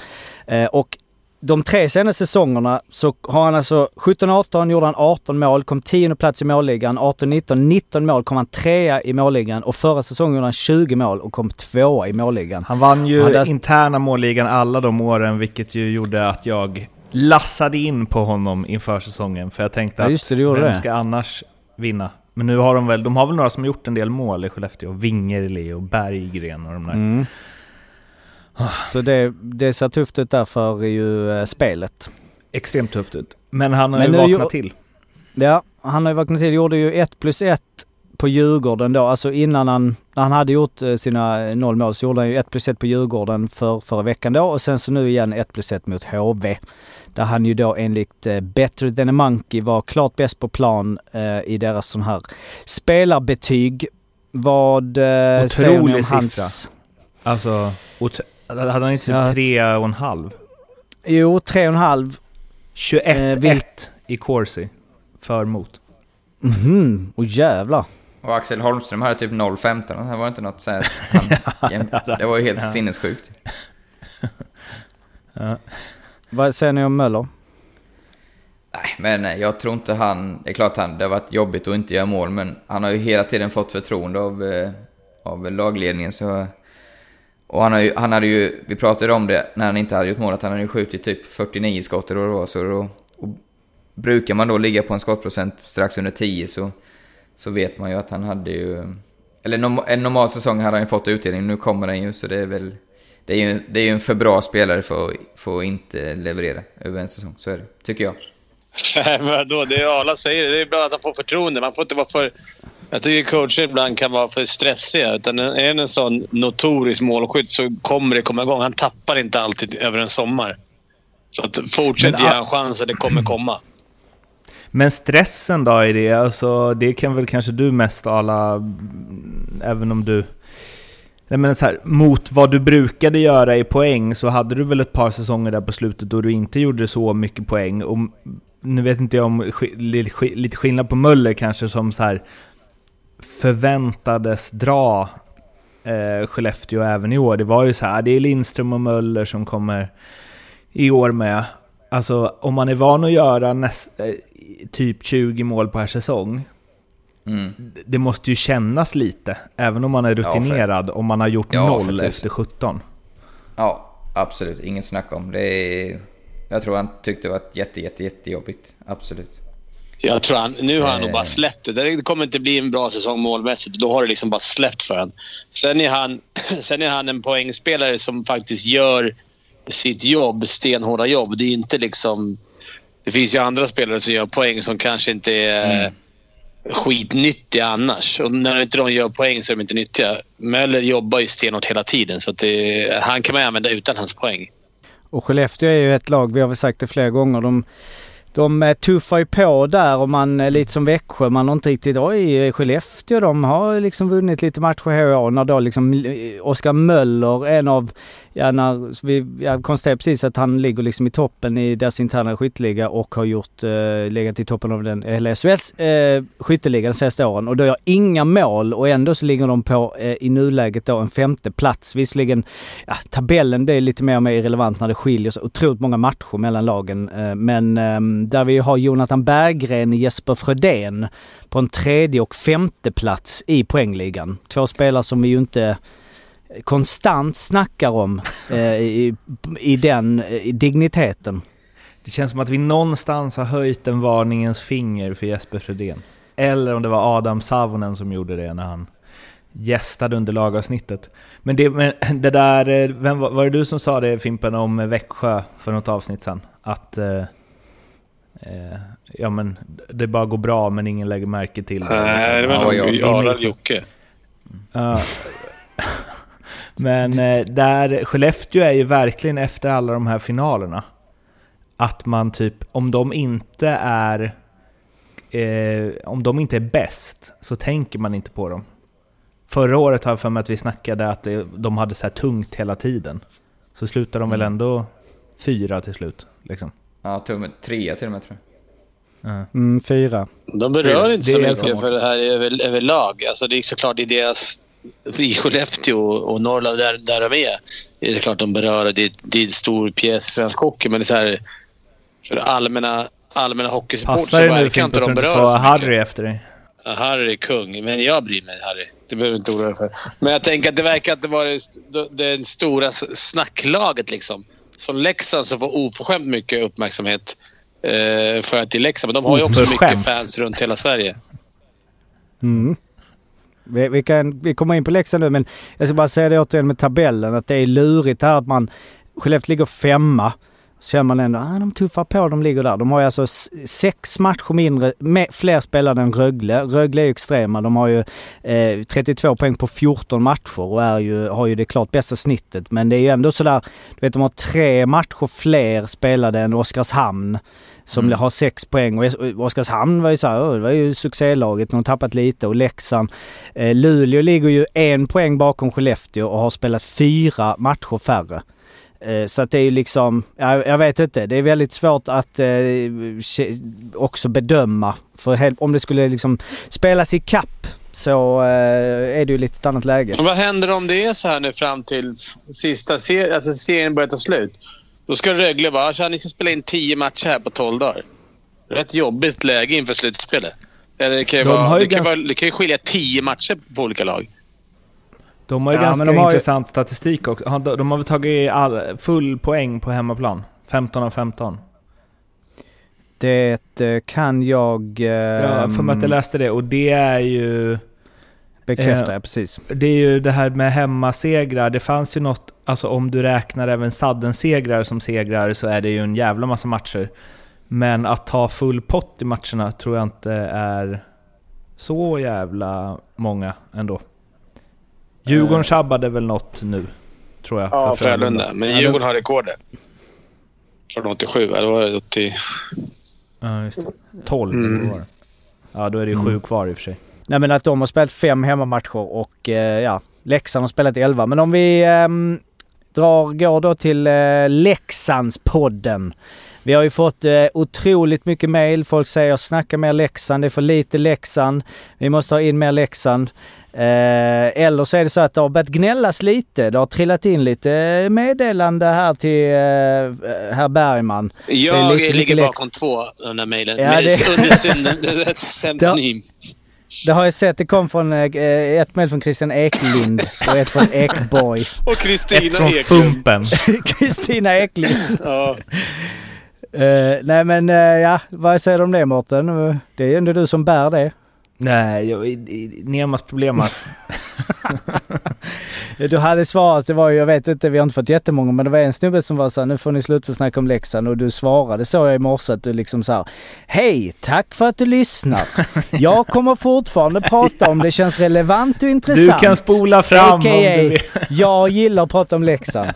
Eh, och de tre senaste säsongerna så har han alltså 17-18 gjorde han 18 mål, kom 10 plats i målligan. 18-19, 19 mål kom han trea i målligan och förra säsongen gjorde han 20 mål och kom tvåa i målligan. Han vann ju Ja, där- interna målligan alla de åren, vilket ju gjorde att jag lassade in på honom inför säsongen. För jag tänkte Ja, just det, vem det. ska annars vinna? Men nu har de väl, de har väl några som gjort en del mål i Skellefteå. Wingerli och Berggren och de där. Mm. Så det, det ser tufft ut där för ju eh, spelet. Extremt tufft ut. Men han har Men ju vaknat gjo- till. Ja, han har ju vaknat till. Gjorde ju 1 plus 1 på Djurgården då. Alltså innan han, när han hade gjort eh, sina eh, noll mål så gjorde han ju 1 plus 1 på Djurgården för förra veckan då. Och sen så nu igen 1 plus 1 mot HV. Där han ju då enligt eh, Better than a Monkey var klart bäst på plan eh, i deras sån här spelarbetyg. Vad eh, säger ni om hans... siffra. Alltså, hade han inte typ Ja. tre och en halv? Jo, 3,5. 21-1 Eh, i Corsi. För mot. Mhm, och jävlar. Och Axel Holmström hade typ 0,15. Det var inte något så här... [LAUGHS] Han, det var ju helt sinnessjukt. Vad säger ni om Möller? Nej, men jag tror inte han... Det är klart han, det har varit jobbigt att inte göra mål, men han har ju hela tiden fått förtroende av, eh, av lagledningen. Så, och han, har ju, han hade ju... Vi pratade om det när han inte hade gjort mål, att han hade ju skjutit typ 49 skott eller vad det var. Så då, och brukar man då ligga på en skottprocent strax under 10 så, så vet man ju att han hade ju... Eller norm, en normal säsong hade han ju fått utdelning, nu kommer den ju, så det är väl... Det är ju, det är ju en för bra spelare för, att- för att inte leverera över en säsong, så är det. Tycker jag. [LAUGHS] Nej, vadå? Det är alla säger. Det är bra att han får förtroende. Man får inte vara för... Jag tycker coacher ibland kan vara för stressiga. Utan är en en sån notorisk målskytt så kommer det komma igång. Han tappar inte alltid över en sommar. Så att fortsätt ge han chansen. Det kommer komma. Men stressen då i det, alltså, det kan väl kanske du mest alla, även om du... Nej men så här, mot vad du brukade göra i poäng så hade du väl ett par säsonger där på slutet då du inte gjorde så mycket poäng. Och nu vet inte jag om lite skillnad på Möller kanske som så här förväntades dra eh, Skellefteå även i år. Det var ju så här, det är Lindström och Möller som kommer i år med. Alltså om man är van att göra näst, eh, typ 20 mål per säsong, Mm. det måste ju kännas lite, även om man är Ja, för- rutinerad, om man har gjort Ja, noll efter 17. Ja, absolut. Inget snack om. Det är... Jag tror han tyckte det var jätte, jätte, jättejobbigt. Absolut. Jag tror han, nu har han nog Eh. bara släppt det. Det kommer inte bli en bra säsong målmässigt. Då har det liksom bara släppt för honom. Sen är han, [CLEARS THROAT] sen är han en poängspelare som faktiskt gör sitt jobb, stenhårda jobb. Det är inte liksom... Det finns ju andra spelare som gör poäng som kanske inte är Mm. skitnyttiga annars. Och när inte de gör poäng så är de inte nyttiga. Möller jobbar ju stenhårt hela tiden, så det, han kan man använda utan hans poäng. Och Skellefteå är ju ett lag, vi har väl sagt det flera gånger, de, de tuffar ju på där och man, är lite som Växjö, man har inte riktigt, oj, Skellefteå de har liksom vunnit lite matcher här och. När då liksom eh, Oskar Möller, en av, ja när, vi, jag konstaterade precis att han ligger liksom i toppen i deras interna skytteliga och har gjort, eh, legat i toppen av den, eller SHLs eh, skytteliga de senaste åren. Och då gör inga mål och ändå så ligger de på eh, i nuläget då en femte plats. Visserligen, ja, tabellen blir lite mer och mer irrelevant när det skiljer så otroligt många matcher mellan lagen. Eh, men eh, där vi har Jonathan Berggren och Jesper Frödén på en tredje och femte plats i poängligan. Två spelare som vi ju inte konstant snackar om [LAUGHS] eh, i, i den i digniteten. Det känns som att vi någonstans har höjt en varningens finger för Jesper Fredén. Eller om det var Adam Savonen som gjorde det när han gästade under lagavsnittet. Men det, men [LAUGHS] det där, eh, vem, var det du som sa det Fimpen om Växjö för något avsnitt sen? Att eh, eh, ja, men det bara går bra men ingen lägger märke till det. Nej, det var ja. nog Jarl Jocke. [LAUGHS] Men eh, där, Skellefteå är ju verkligen efter alla de här finalerna. Att man typ, om de inte är eh, om de inte är bäst så tänker man inte på dem. Förra året har jag för mig att vi snackade att det, de hade så här tungt hela tiden. Så slutar de väl ändå fyra till slut. Liksom. Ja, tumme, trea till och med tror jag. Mm, fyra. De berör inte så mycket för det här över, överlag. Alltså det är såklart i deras... I Skellefteå och Norrland, där, där de är, är det klart de berör. Det, det är en stor pjäs i svensk hockey, men det är så här, för allmänna, allmänna hockeysupportrar så verkar inte så de beröra så Harry mycket. efter dig? Ja, Harry är kung, men jag bryr mig Harry. Det behöver du inte oroa dig för. Men jag tänker att det verkar inte vara det, det stora snacklaget liksom. Som Leksand som får oförskämt mycket uppmärksamhet eh, för att det är Leksand. Men de har ju också mycket fans runt hela Sverige. Mm. Vi, vi, kan, vi kommer in på Leksand nu men jag ska bara säga det återigen med tabellen att det är lurigt det här att man... Skellefteå ligger femma. Så känner man ändå att ah, de tuffar på, de ligger där. De har ju alltså sex matcher mindre, med, fler spelare än Rögle. Rögle är ju extrema. De har ju eh, 32 poäng på 14 matcher och är ju, har ju det klart bästa snittet. Men det är ju ändå sådär, du vet de har tre matcher fler spelade än Oskarshamn. Som Mm. har sex poäng och Oskarshamn var ju såhär, "Åh, det var ju succélaget, de har tappat lite och Leksand. Eh, Luleå ligger ju en poäng bakom Skellefteå och har spelat fyra matcher färre. Eh, Så att det är ju liksom, jag, jag vet inte, det är väldigt svårt att eh, också bedöma. För om det skulle liksom spelas i kapp så eh, är det ju lite ett annat läge. Men vad händer om det är så här nu fram till sista serien, alltså serien börjar ta slut? Då ska Rögle vara så här, ni ska spela in tio matcher här på tolv dagar. Rätt jobbigt läge inför slutspelet. Eller det kan ju, De vara, ju det kan ganska- vara, det kan ju skilja tio matcher på olika lag. De har ju Ja, ganska de har ju- intressant statistik också. De har väl tagit all, full poäng på hemmaplan? 15 av 15. Det eh, kan jag eh, Ja, för mig att jag läste det. Och det är ju... bekräfta, eh, precis. Det är ju det här med hemmasegrar. Det fanns ju något, alltså om du räknar även Sadden-segrar som segrar så är det ju en jävla massa matcher. Men att ta full pott i matcherna tror jag inte är så jävla många ändå. Djurgården tjabbade väl något nu, tror jag. Ja, för Frölunda. Men Djurgården har rekordet. Från 87, eller var det 80? Ja, just det. 12 Mm. var det. Ja, då är det ju sju kvar i och för sig. Nej men att de har spelat fem hemmamatcher och eh, ja, Leksand har spelat elva. Men om vi ehm, drar, går då till eh, Leksandspodden. Vi har ju fått eh, otroligt mycket mail. Folk säger snacka mer Leksand, det är för lite Leksand. Vi måste ha in mer Leksand. Eh, eller så är det så att det har börjat gnällas lite. Det har trillat in lite meddelande här till eh, herr Bergman. Jag lite- ligger lite bakom två av de där mejlen. Ja, det- Under [LAUGHS] pseudonym. Det har jag sett. Det kom från eh, ett mejl från Christian Eklind och ett från Ekborg. [LAUGHS] Och Ett Kristina från Eklund. Fumpen. [LAUGHS] Kristina Eklind. Ja. Eh, nej men eh, ja, vad säger du om det Mårten? Eh, Det är ju ändå du som bär det. Nej, jag, i- i- Nemas problemas. [LAUGHS] Du hade svarat, det var ju, jag vet inte, vi har inte fått jättemånga, men det var en snubbe som var så här, nu får ni sluta snacka om Leksand och du svarade så jag i morse att du liksom så här, Hej, tack för att du lyssnar. Jag kommer fortfarande prata om det känns relevant och Du intressant. kan spola fram om du A.k.a. vill. jag gillar att prata om Leksand.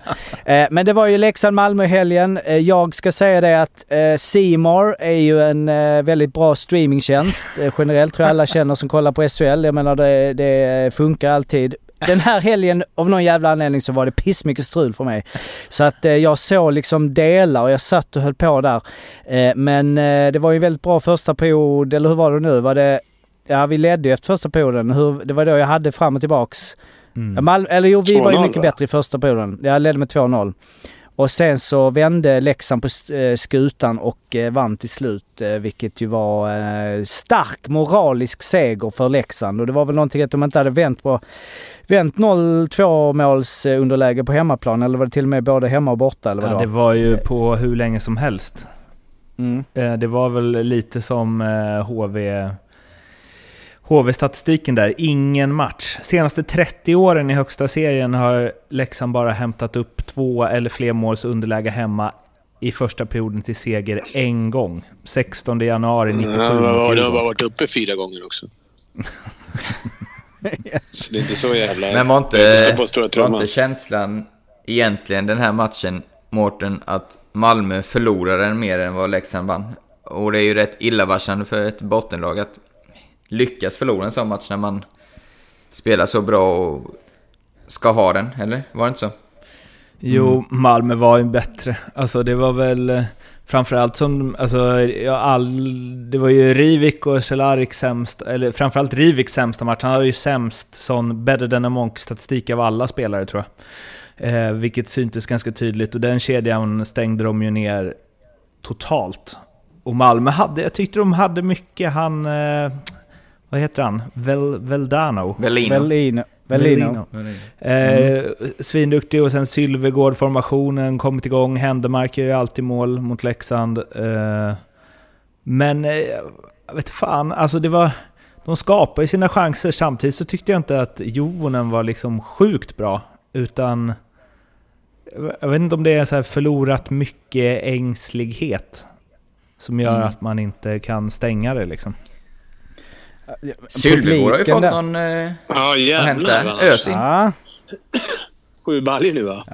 Eh, men det var ju Leksand-Malmö helgen. Eh, jag ska säga det att eh, More är ju en väldigt bra streamingtjänst. Generellt tror jag alla känner som kollar på SHL. Jag menar det, det funkar alltid. Den här helgen av någon jävla anledning så var det pissmycket strul för mig. Så att eh, jag såg liksom delar och jag satt och höll på där. Eh, men eh, det var ju en väldigt bra första period, eller hur var det nu? Var det, ja vi ledde ju efter första perioden. Hur, det var då jag hade fram och tillbaks. Ja, Mal- eller jo, vi var ju 2-0, mycket bättre i första perioden. Jag ledde med 2-0. Och sen så vände Leksand på eh, skutan och eh, vann till slut, eh, vilket ju var stark moralisk seger för Leksand. Och det var väl någonting att de inte hade vänt på vänt 0-2 måls underläge på hemmaplan, eller var det till och med både hemma och borta? Eller vad Ja, det var? ju på hur länge som helst. Mm. Det var väl lite som HV... HV-statistiken där, ingen match. Senaste 30 åren i högsta serien har Leksand bara hämtat upp två eller fler måls underläge hemma i första perioden till seger en gång. 16 januari 97 Ja, mot det har bara varit uppe fyra gånger också. [LAUGHS] Så det är inte så jävla... Men var inte inte, var känslan egentligen den här matchen, Mårten, att Malmö förlorade den mer än vad Leksand vann? Och det är ju rätt illavarslande för ett bottenlag att lyckas förlora en sån match när man spelar så bra och ska ha den, eller? Var det inte så? Jo, Malmö var ju bättre. Alltså det var väl eh, framförallt som, alltså ja, all, det var ju Rivik och Cehlárik sämst, eller framförallt Rivik sämsta match. Han hade ju sämst sån better than a monk statistik av alla spelare tror jag. Eh, vilket syntes ganska tydligt och den kedjan stängde de ju ner totalt. Och Malmö hade, jag tyckte de hade mycket, han, eh, vad heter han? Vel, Veldano? Velino. Velino. Velino. Eh, svinduktig och sen Sylvegård-formationen kommit igång. Händemark gör ju alltid mål mot Leksand. Eh, men eh, jag vet fan, alltså det var... De skapade ju sina chanser. Samtidigt så tyckte jag inte att Jovonen var liksom sjukt bra. Utan... Jag vet inte om det är så här förlorat mycket ängslighet. Som gör Mm. att man inte kan stänga det liksom. Sylvegård har ju fått där. någon... Eh, Ja, har jävlar. Özil. Ja. [CLEARS THROAT] Sju baljor nu va?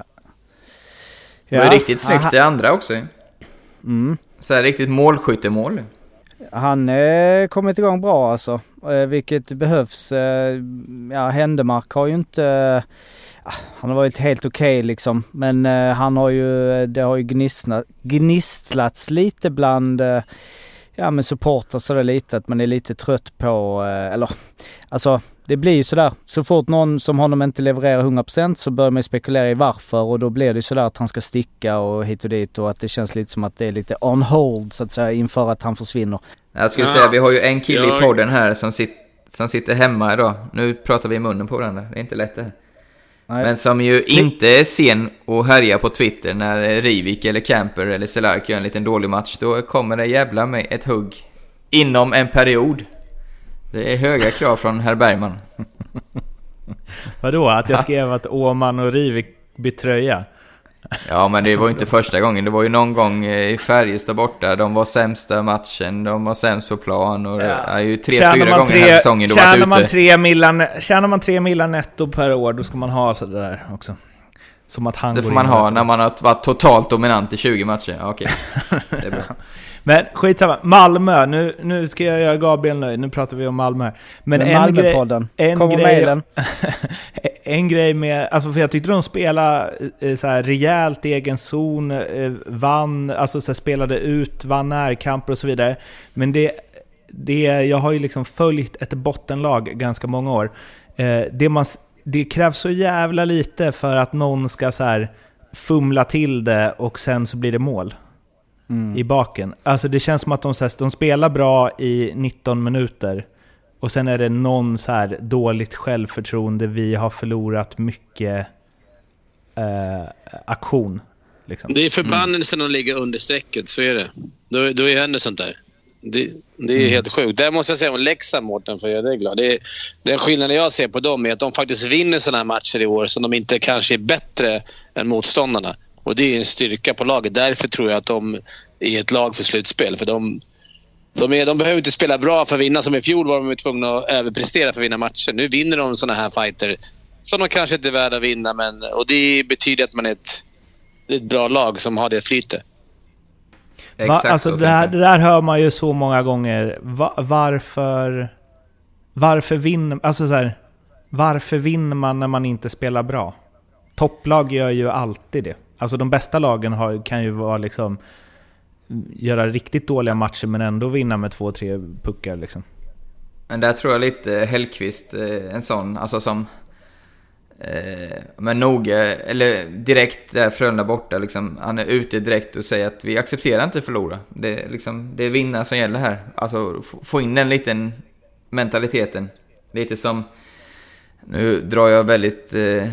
Det var ju riktigt snyggt Aha. det andra också. Mm. Så här riktigt målskyttemål. Han eh, kommit igång bra alltså, eh, vilket behövs. Eh, ja, Händemark har ju inte... Eh, han har varit helt okej liksom, men han har ju, det har ju gnistlats lite bland ja men supportrar sådär lite att man är lite trött på, eh, eller alltså det blir ju sådär, så fort någon som honom inte levererar 100% så börjar man ju spekulera i varför och då blir det ju sådär att han ska sticka och hit och dit och att det känns lite som att det är lite on hold så att säga inför att han försvinner. Jag skulle Ja. säga, vi har ju en kille i podden här som, sit, som sitter hemma idag. Nu pratar vi i munnen på varandra, det är inte lätt det här. Nej. Men som ju inte är sen och härja på Twitter när Rivik eller Camper eller Celark gör en liten dålig match. Då kommer det jävla med ett hugg inom en period. Det är höga krav från herr Bergman. [LAUGHS] Vadå? Att jag skrev att Åman och Rivik bytt tröja? Ja, men det var ju inte första gången. Det var ju någon gång eh, i Färjestad borta. De var sämsta matchen, de var sämst på plan och det är ju tre, Tjänar fyra gånger tre- den här säsongen du tjänar man ute. tre millar, Tjänar man tre millar netto per år, då ska man ha sådär också. Som att han Det får man ha när man har varit totalt dominant i 20 matcher. Ja, okej. [LAUGHS] Det är bra. Men skitsamma, Malmö. Nu, nu ska jag göra Gabriel nöjd. Nu pratar vi om Malmö. Men Men en grej, Malmöpodden. grej, mejlen. [LAUGHS] en grej med, alltså för jag tyckte de spelade eh, så här rejält i egen zon, eh, vann, alltså så här spelade ut, vann närkamper och så vidare. Men det, det, jag har ju liksom följt ett bottenlag ganska många år. Eh, det, man, det krävs så jävla lite för att någon ska så här fumla till det och sen så blir det mål i baken. Alltså det känns som att de, så här, de spelar bra i 19 minuter och sen är det någon så här dåligt självförtroende, vi har förlorat mycket eh, aktion. Liksom. Det är förbannelsen att ligga under strecket, så är det. Då, då händer sånt där. Det, det är helt sjukt. Där måste jag säga om Leksand, Mårten, för att göra dig glad. Det den skillnaden jag ser på dem är att de faktiskt vinner såna här matcher i år som de inte kanske är bättre än motståndarna. Och Det är en styrka på laget. Därför tror jag att de är ett lag för slutspel. För de, de, är, de behöver inte spela bra för att vinna. Som i fjol var de tvungna att överprestera för att vinna matcher. Nu vinner de såna här fighter som de kanske inte är värda att vinna. Men, och Det betyder att man är ett, ett bra lag som har det flytet. Va, Exakt alltså så det, här, det där hör man ju så många gånger. Va, varför... Varför vinner... Alltså så här, varför vinner man när man inte spelar bra? Topplag gör ju alltid det. Alltså de bästa lagen har, kan ju vara liksom... Göra riktigt dåliga matcher men ändå vinna med två, tre puckar liksom. Men där tror jag lite Hellqvist, eh, en sån, alltså som... Eh, men noga, eh, eller direkt där Frölunda borta, liksom, han är ute direkt och säger att vi accepterar inte att förlora. Det, är liksom, det är vinna som gäller här. Alltså få- få in den liten mentaliteten. Lite som... Nu drar jag väldigt eh,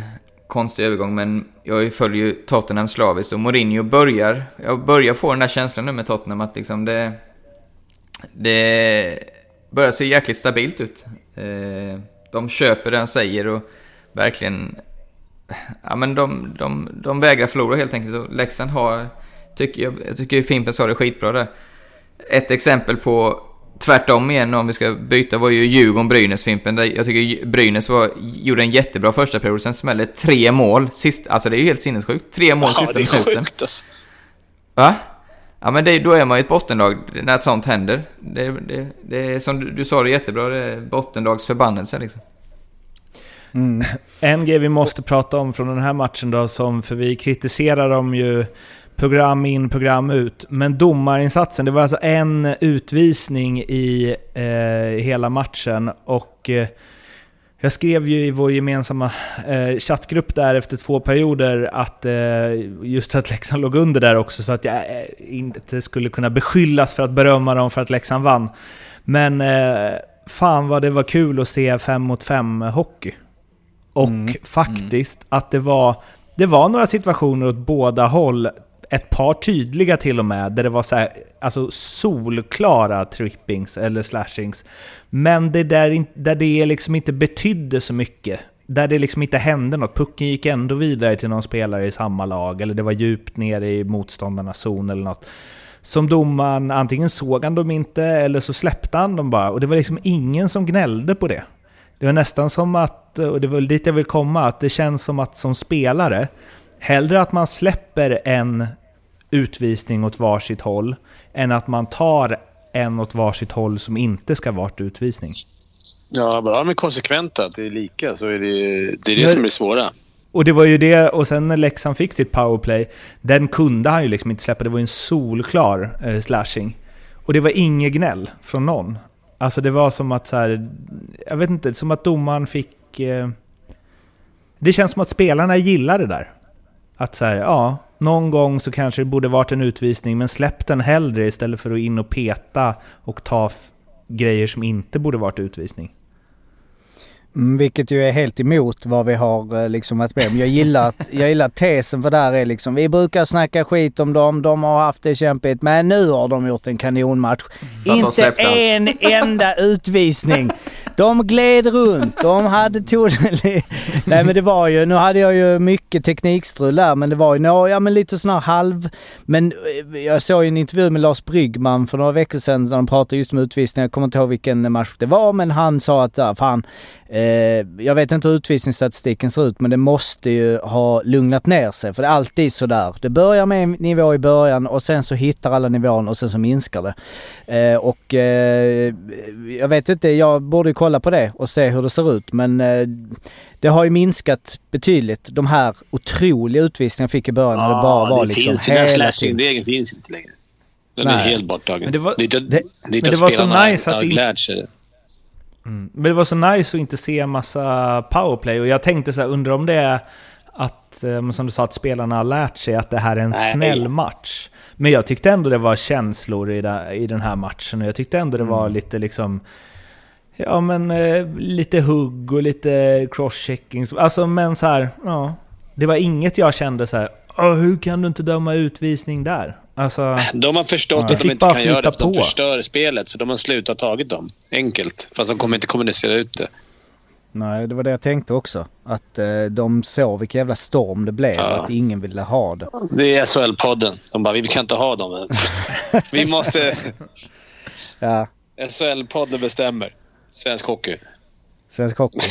konstig övergång, men jag följer ju Tottenham slaviskt och Mourinho börjar... Jag börjar få den där känslan nu med Tottenham att liksom det... Det börjar se jäkligt stabilt ut. Eh, de köper det han säger och verkligen... Ja men de, de, de vägrar förlora helt enkelt och Leksand har... Tycker jag, jag tycker Fimpen sa det skitbra där. Ett exempel på tvärtom igen om vi ska byta var ju Djurgården-Brynäs Fimpen. Där jag tycker Brynäs var, gjorde en jättebra första period, sen smällde tre mål. Sist, alltså det är ju helt sinnessjukt. Tre mål Ja, sista det är minuten. sjukt alltså. Va? Ja men det, då är man ju ett bottenlag när sånt händer. Det, det, det är som du, du sa det jättebra, det är bottenlags förbannelse liksom. En grej vi måste prata om från den här matchen då, som, för vi kritiserar dem ju program in, program ut. Men domarinsatsen, det var alltså en utvisning i eh, hela matchen och eh, jag skrev ju i vår gemensamma eh, chattgrupp där efter två perioder att eh, just att Leksand låg under där också så att jag eh, inte skulle kunna beskyllas för att berömma dem för att Leksand vann. Men eh, fan vad det var kul att se 5 mot 5 hockey. Och faktiskt att det var, det var några situationer åt båda håll, ett par tydliga till och med, där det var så här, alltså solklara trippings eller slashings. Men det där, där det liksom inte betydde så mycket. Där det liksom inte hände något. Pucken gick ändå vidare till någon spelare i samma lag, eller det var djupt ner i motståndarnas zon eller något. Som domaren, antingen såg han dem inte eller så släppte han dem bara. Och det var liksom ingen som gnällde på det. Det var nästan som att, och det var dit jag vill komma, att det känns som att som spelare, hellre att man släpper en utvisning åt varsitt håll, än att man tar en åt varsitt håll som inte ska varit utvisning. Ja, bara de är konsekventa, att det är lika, så är det det, är det Men- som är svåra. Och det var ju det, och sen när Leksand fick sitt powerplay, den kunde han ju liksom inte släppa. Det var ju en solklar eh, slashing. Och det var inget gnäll från någon. Alltså det var som att så här, jag vet inte, som att domaren fick... Eh, det känns som att spelarna gillar det där. Att så här, ja, någon gång så kanske det borde varit en utvisning, men släpp den hellre istället för att in och peta och ta grejer som inte borde varit utvisning. Mm, vilket ju är helt emot vad vi har eh, liksom varit med om. Jag gillar, att- jag gillar tesen för där är liksom, vi brukar snacka skit om dem, de har haft det kämpigt, men nu har de gjort en kanonmatch. Inte allt. en enda [LAUGHS] utvisning. De gled runt, de hade tog [LAUGHS] Nej men det var ju, nu hade jag ju mycket teknikstrul där men det var ju nå, ja men lite sån här halv... Men eh, jag såg ju en intervju med Lars Bryggman för några veckor sedan när de pratade just om utvisningar. Jag kommer inte ihåg vilken match det var men han sa att, ja, fan, eh, jag vet inte hur utvisningsstatistiken ser ut men det måste ju ha lugnat ner sig för det är alltid sådär. Det börjar med en nivå i början och sen så hittar alla nivån och sen så minskar det. Eh, och eh, jag vet inte, jag borde ju kolla på det och se hur det ser ut men eh, det har ju minskat betydligt. De här otroliga utvisningarna jag fick i början när det bara var det liksom finns, ju. Den hela tiden. slashing-regeln finns inte längre. Den är Nej. helt borttagen. Men det var- det, det, det- det, men det var så nice att det. Mm. Men det var så nice att inte se massa powerplay och jag tänkte så här, undrar om det är att, eh, som du sa, att spelarna har lärt sig att det här är en Nej. snäll match. Men jag tyckte ändå det var känslor i, den- i den här matchen och jag tyckte ändå det var lite liksom Ja men eh, lite hugg och lite crosschecking. Alltså men så här, ja. Det var inget jag kände så här. "Åh, hur kan du inte döma utvisning där? Alltså, De har förstått Det att de inte kan göra det, för de på. förstör spelet. Så de har slutat tagit dem. Enkelt. Fast de kommer inte kommunicera ut det. Nej, det var det jag tänkte också. Att eh, de såg vilken jävla storm det blev Ja. och att ingen ville ha det. Det är SHL-podden. De bara, vi kan inte ha dem. [LAUGHS] vi måste... Ja, SHL-podden bestämmer. Svensk hockey. svensk hockey. [LAUGHS]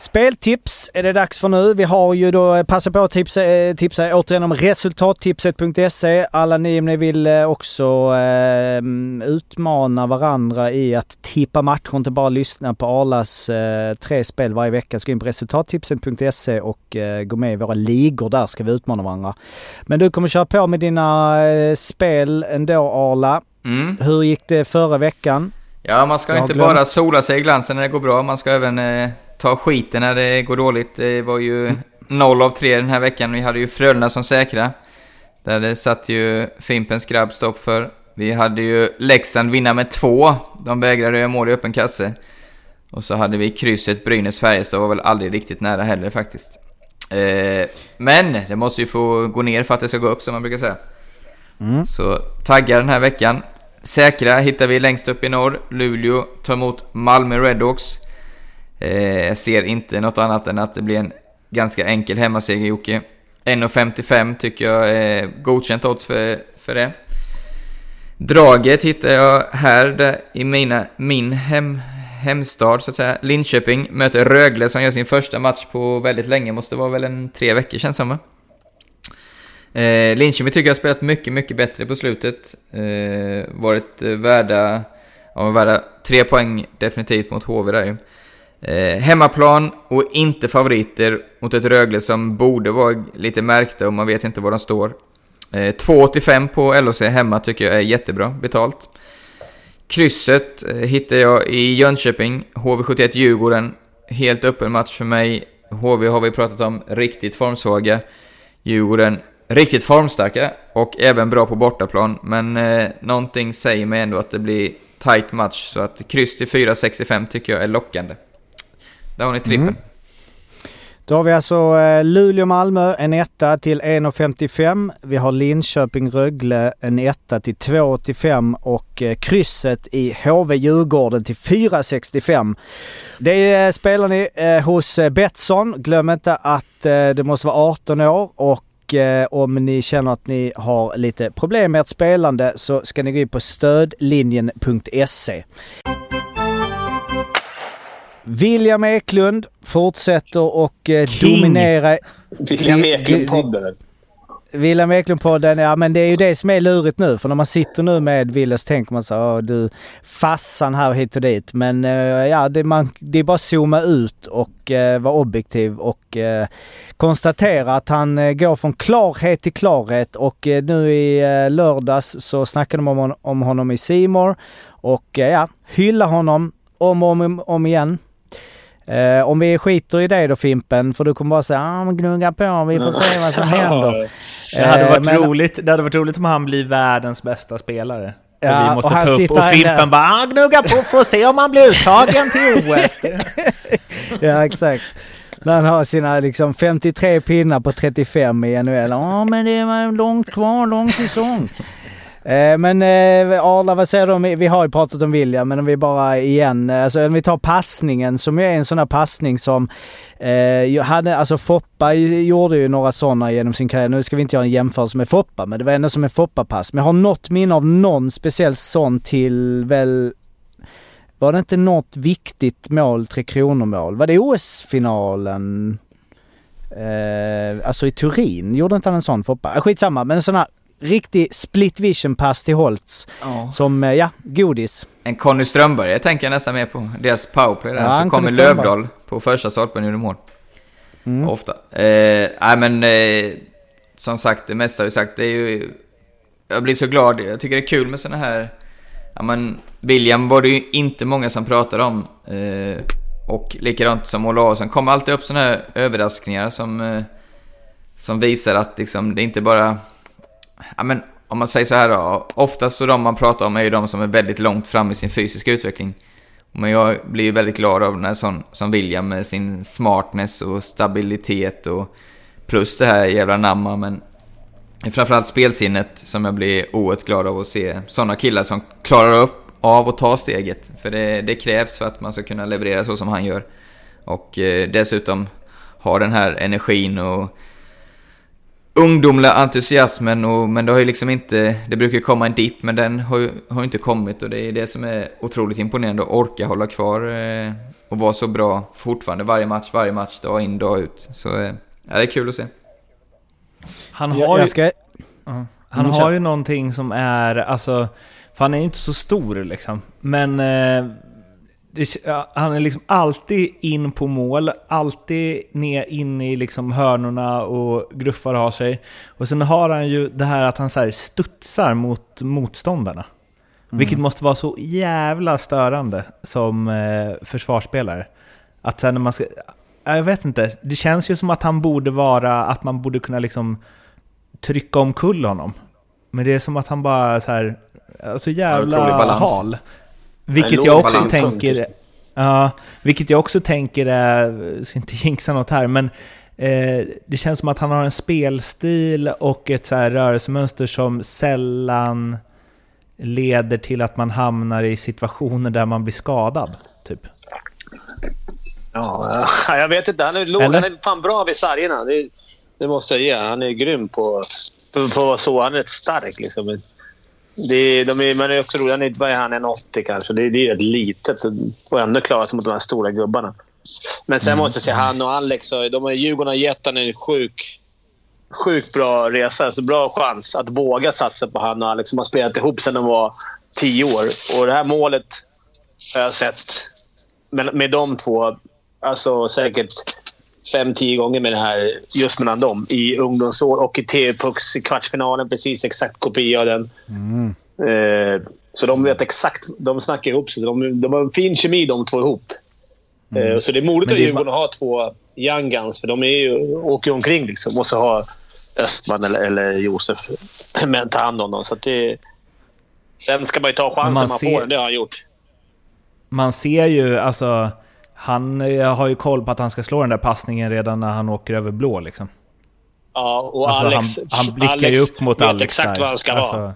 Speltips är det dags för nu. Vi har ju då, passa på att tipsa, eh, tipsa återigen om resultattipset.se. Alla ni om ni vill eh, också eh, utmana varandra i att tippa matcher, inte bara lyssna på Arlas eh, tre spel varje vecka. Så gå in på resultattipset.se och eh, gå med i våra ligor. Där ska vi utmana varandra. Men du kommer köra på med dina eh, spel ändå Arla. Mm. Hur gick det förra veckan? Ja, man ska Jag inte glömt. bara sola sig i glansen när det går bra, man ska även eh, ta skiten när det går dåligt. Det var ju noll av tre den här veckan. Vi hade ju Frölunda som säkra. Där det satt ju Fimpens grabb stopp för. Vi hade ju Leksand vinna med två. De vägrade göra mål i öppen kasse. Och så hade vi krysset Brynäs-Färjestad, var väl aldrig riktigt nära heller faktiskt. Eh, men det måste ju få gå ner för att det ska gå upp som man brukar säga. Så taggar den här veckan. Säkra hittar vi längst upp i norr. Luleå tar emot Malmö Redhawks. Eh, jag ser inte något annat än att det blir en ganska enkel hemmaseger Jocke. 1,55 tycker jag är godkänt odds för, för det. Draget hittar jag här där, i mina, min hem, hemstad så att säga. Linköping möter Rögle som gör sin första match på väldigt länge. Måste vara väl en tre veckor känns som va? Eh, Linköping tycker jag har spelat mycket, mycket bättre på slutet. Eh, varit eh, värda, ja, värda tre poäng definitivt mot HV där ju. Eh, hemmaplan och inte favoriter mot ett Rögle som borde vara lite märkta och man vet inte var de står. Eh, 2,85 på LHC hemma tycker jag är jättebra betalt. Krysset eh, hittar jag i Jönköping, HV71 Djurgården. Helt öppen match för mig. HV har vi pratat om, riktigt formsvaga. Djurgården, riktigt formstarka och även bra på bortaplan. Men eh, någonting säger mig ändå att det blir tight match. Så att kryss till 4,65 tycker jag är lockande. Där har ni trippen. Mm. Då har vi alltså eh, Luleå-Malmö, en etta till 1,55. Vi har Linköping-Rögle, en etta till 2,85 och eh, krysset i HV-Djurgården till 4,65. Det eh, spelar ni hos Betsson. Glöm inte att det måste vara 18 år och om ni känner att ni har lite problem med ert spelande så ska ni gå in på stödlinjen.se. William Eklund fortsätter och eh, King. dominera. William Eklund-podden. William Eklund-podden, ja men det är ju det som är lurigt nu. För när man sitter nu med Wille så tänker man så "Åh, du fassan här hit och dit. Men eh, ja, det, man, det är bara att zooma ut och eh, vara objektiv och eh, konstatera att han eh, går från klarhet till klarhet. Och eh, nu i eh, lördags så snackade de om, om honom i Simor och ja, hylla honom om och om, om igen. Eh, om vi skiter i det då Fimpen, för du kommer bara säga ah, men gnugga på, vi får se vad som [LAUGHS] händer. Det hade, Eh, varit men- roligt, det hade varit roligt om han blir världens bästa spelare. Ja, och vi måste och han ta upp och Fimpen inne. bara ah, gnugga på, får se om han blir uttagen till OS. [LAUGHS] Ja, exakt. När han har sina liksom 53 pinnar på 35 i NHL. Ja, men det är långt kvar, lång säsong. Eh, men eh, Arla, vad säger du om, vi har ju pratat om William, men om vi bara igen, eh, alltså om vi tar passningen som ju är en sån här passning som eh, hade, alltså Foppa gjorde ju några sådana genom sin karriär. Nu ska vi inte göra en jämförelse med Foppa, men det var ändå som en Foppa-pass. Men jag har något minne av någon speciell sån till väl var det inte något viktigt mål, Tre Kronor-mål? Var det OS-finalen? Eh, alltså i Turin, gjorde inte han en sån Foppa? Skitsamma, men en sån här riktig split vision-pass till Holtz. Ja. Som, eh, ja, godis. En Conny Strömberg jag tänker jag nästan mer på. Deras powerplay där. Ja, så kommer. Lövdahl på första stolpen gjorde mål. Mm. Ofta. Eh, nej men, eh, som sagt, det mesta har vi sagt. Det är ju... Jag blir så glad. Jag tycker det är kul med såna här... Ja men, William var det ju inte många som pratade om. Eh, och likadant som Ola Ahlsson. kommer alltid upp såna här överraskningar som... Eh, som visar att liksom, det inte bara... Ja men, om man säger så här då. Oftast så de man pratar om är ju de som är väldigt långt fram i sin fysiska utveckling. Men jag blir ju väldigt glad av den här sån, som William med sin smartness och stabilitet och plus det här jävla namma men framförallt spelsinnet som jag blir oerhört glad av att se sådana killar som klarar upp av att ta steget. För det, det krävs för att man ska kunna leverera så som han gör. Och eh, dessutom ha den här energin och ungdomliga entusiasmen och, men det har ju liksom inte, det brukar ju komma en dipp men den har ju, har ju inte kommit och det är det som är otroligt imponerande att orka hålla kvar eh, och vara så bra fortfarande varje match, varje match, dag in, dag ut. Så eh, ja, det är kul att se. Han har ju... jag ska... Ja. Han har ju någonting som är, alltså, för han är ju inte så stor liksom. Men eh, det, han är liksom alltid in på mål, alltid ner in i liksom hörnorna och gruffar av sig. Och sen har han ju det här att han så här studsar mot motståndarna. Vilket måste vara så jävla störande som eh, försvarsspelare. Att sen när man ska... ja, Jag vet inte, det känns ju som att han borde vara, att man borde kunna liksom trycka omkull honom. Men det är som att han bara så här, alltså jävla hal. Vilket jag också balans. tänker, ja, vilket jag också tänker är, ska inte [LAUGHS] jinxa något här, men eh, det känns som att han har en spelstil och ett så här rörelsemönster som sällan leder till att man hamnar i situationer där man blir skadad. Typ. Ja, ja, jag vet inte. Han är, låg, han är fan bra vid sargerna. Det, det måste jag ge. Han är grym på, på, på så. Han är rätt stark. Liksom. Det, är- de är, men det är också roligt. Han är, vad är han? En 80 kanske. Det, det är rätt litet och ändå klara sig mot de här stora gubbarna. Men sen måste jag säga, han och Alex, de har, Djurgården har gett honom en sjuk, sjukt bra resa. Alltså bra chans att våga satsa på han och Alex som har spelat ihop sedan de var tio år. Och det här målet har jag sett med, med de två, alltså säkert fem, tio gånger med det här just mellan dem i ungdomsår och i TV-pucks kvartsfinalen. Precis exakt kopia av den. Eh, så de vet exakt. De snackar ihop sig. De, de har en fin kemi de två ihop. Eh, så det är modigt Men av Djurgården att ha två young guns, för de är ju, åker omkring liksom. Och så har Östman eller, eller Josef [CLEARS THROAT] med ta hand om dem. Så det, sen ska man ju ta Men chansen man man, ser- får. Det har han gjort. Man ser ju, alltså, han eh, har ju koll på att han ska slå den där passningen redan när han åker över blå liksom. Ja, och Alltså, Alex, han, han blickar Alex ju upp mot vet Alex exakt där. vad han ska alltså, vara.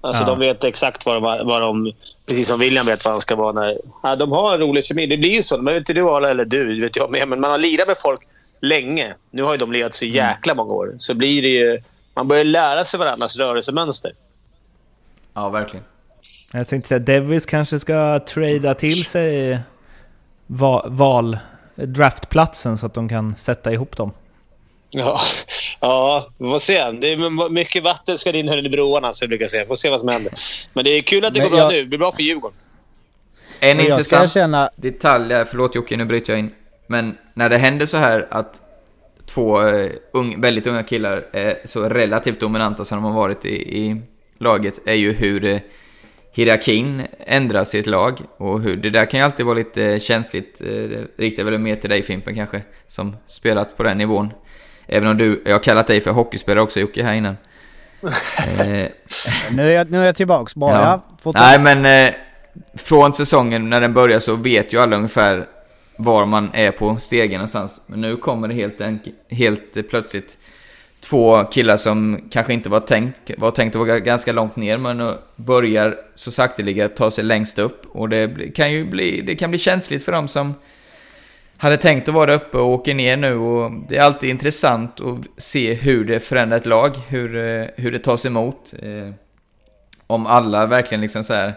Alltså, ja. De vet exakt vad de, vad de... Precis som William vet vad han ska vara. När, ja, de har en rolig kemi. Det blir ju så. Men vet inte du, Arla, eller du, vet jag med. Men man har lirat med folk länge. Nu har ju de lirat så Mm. jäkla många år. Så blir det ju... Man börjar lära sig varandras rörelsemönster. Ja, verkligen. Jag tänkte säga, Devils kanske ska trada till sig va, val, draftplatsen så att de kan sätta ihop dem. Ja, [LAUGHS] ja vi får se. Det är mycket vatten ska rinna under broarna, så jag brukar säga. Får se vad som händer. Men det är kul att det Men går bra jag- nu. Det blir bra för Djurgården. En intressant erkänna... detalj förlåt Jocke, nu bryter jag in. Men när det händer så här att två eh, ung, väldigt unga killar är så relativt dominanta som de har varit i, i laget, är ju hur eh, hierarkin ändras i ett lag. Och hur, det där kan ju alltid vara lite känsligt. Eh, det riktar väl mer till dig Fimpen kanske, som spelat på den nivån. Även om du, jag har kallat dig för hockeyspelare också Jocke här innan. Eh, [LAUGHS] Nu är jag, nu är jag tillbaks. Bra, ja. Nej men eh, från säsongen när den börjar så vet ju alla ungefär var man är på stegen någonstans. Men nu kommer det helt, helt eh, plötsligt två killar som kanske inte var tänkt, var tänkt att vara ganska långt ner, men börjar så sakteliga ta sig längst upp. Och det kan ju bli, det kan bli känsligt för dem som hade tänkt att vara där uppe och åker ner nu. Och det är alltid intressant att se hur det förändrar ett lag, hur, eh, hur det tas emot. Eh, om alla verkligen liksom så här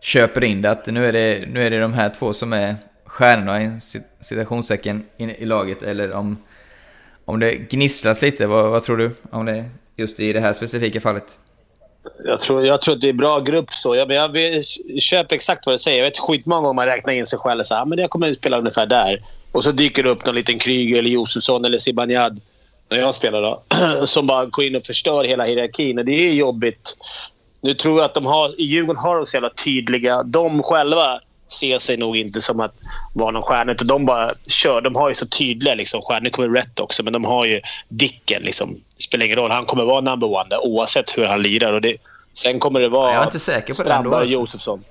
köper in det, att nu är det, nu är det de här två som är stjärnorna i citationstecken i, i laget, eller om om det gnisslas lite, vad, vad tror du? Om det just i det här specifika fallet? Jag tror, jag tror att det är en bra grupp så. Jag, jag, jag köper exakt vad du säger. Jag vet skitmånga gånger man räknar in sig själv och ah, säger men jag kommer att spela ungefär där. Och så dyker det upp någon liten Kryger eller Josefsson eller Zibanejad när jag spelar då, [CLEARS THROAT] som bara går in och förstör hela hierarkin. Och det är jobbigt. Nu tror jag att de har, i Djurgården har de så jävla tydliga... De själva ser sig nog inte som att vara någon stjärna. Utan de bara kör. De har ju så tydliga liksom, stjärnor. Nu kommer rätt också, men de har ju Dicken. Liksom. Spelar ingen roll. Han kommer vara number one där, oavsett hur han lirar. Och det, sen kommer det vara jag är inte säker på Strandberg och. Josefsson.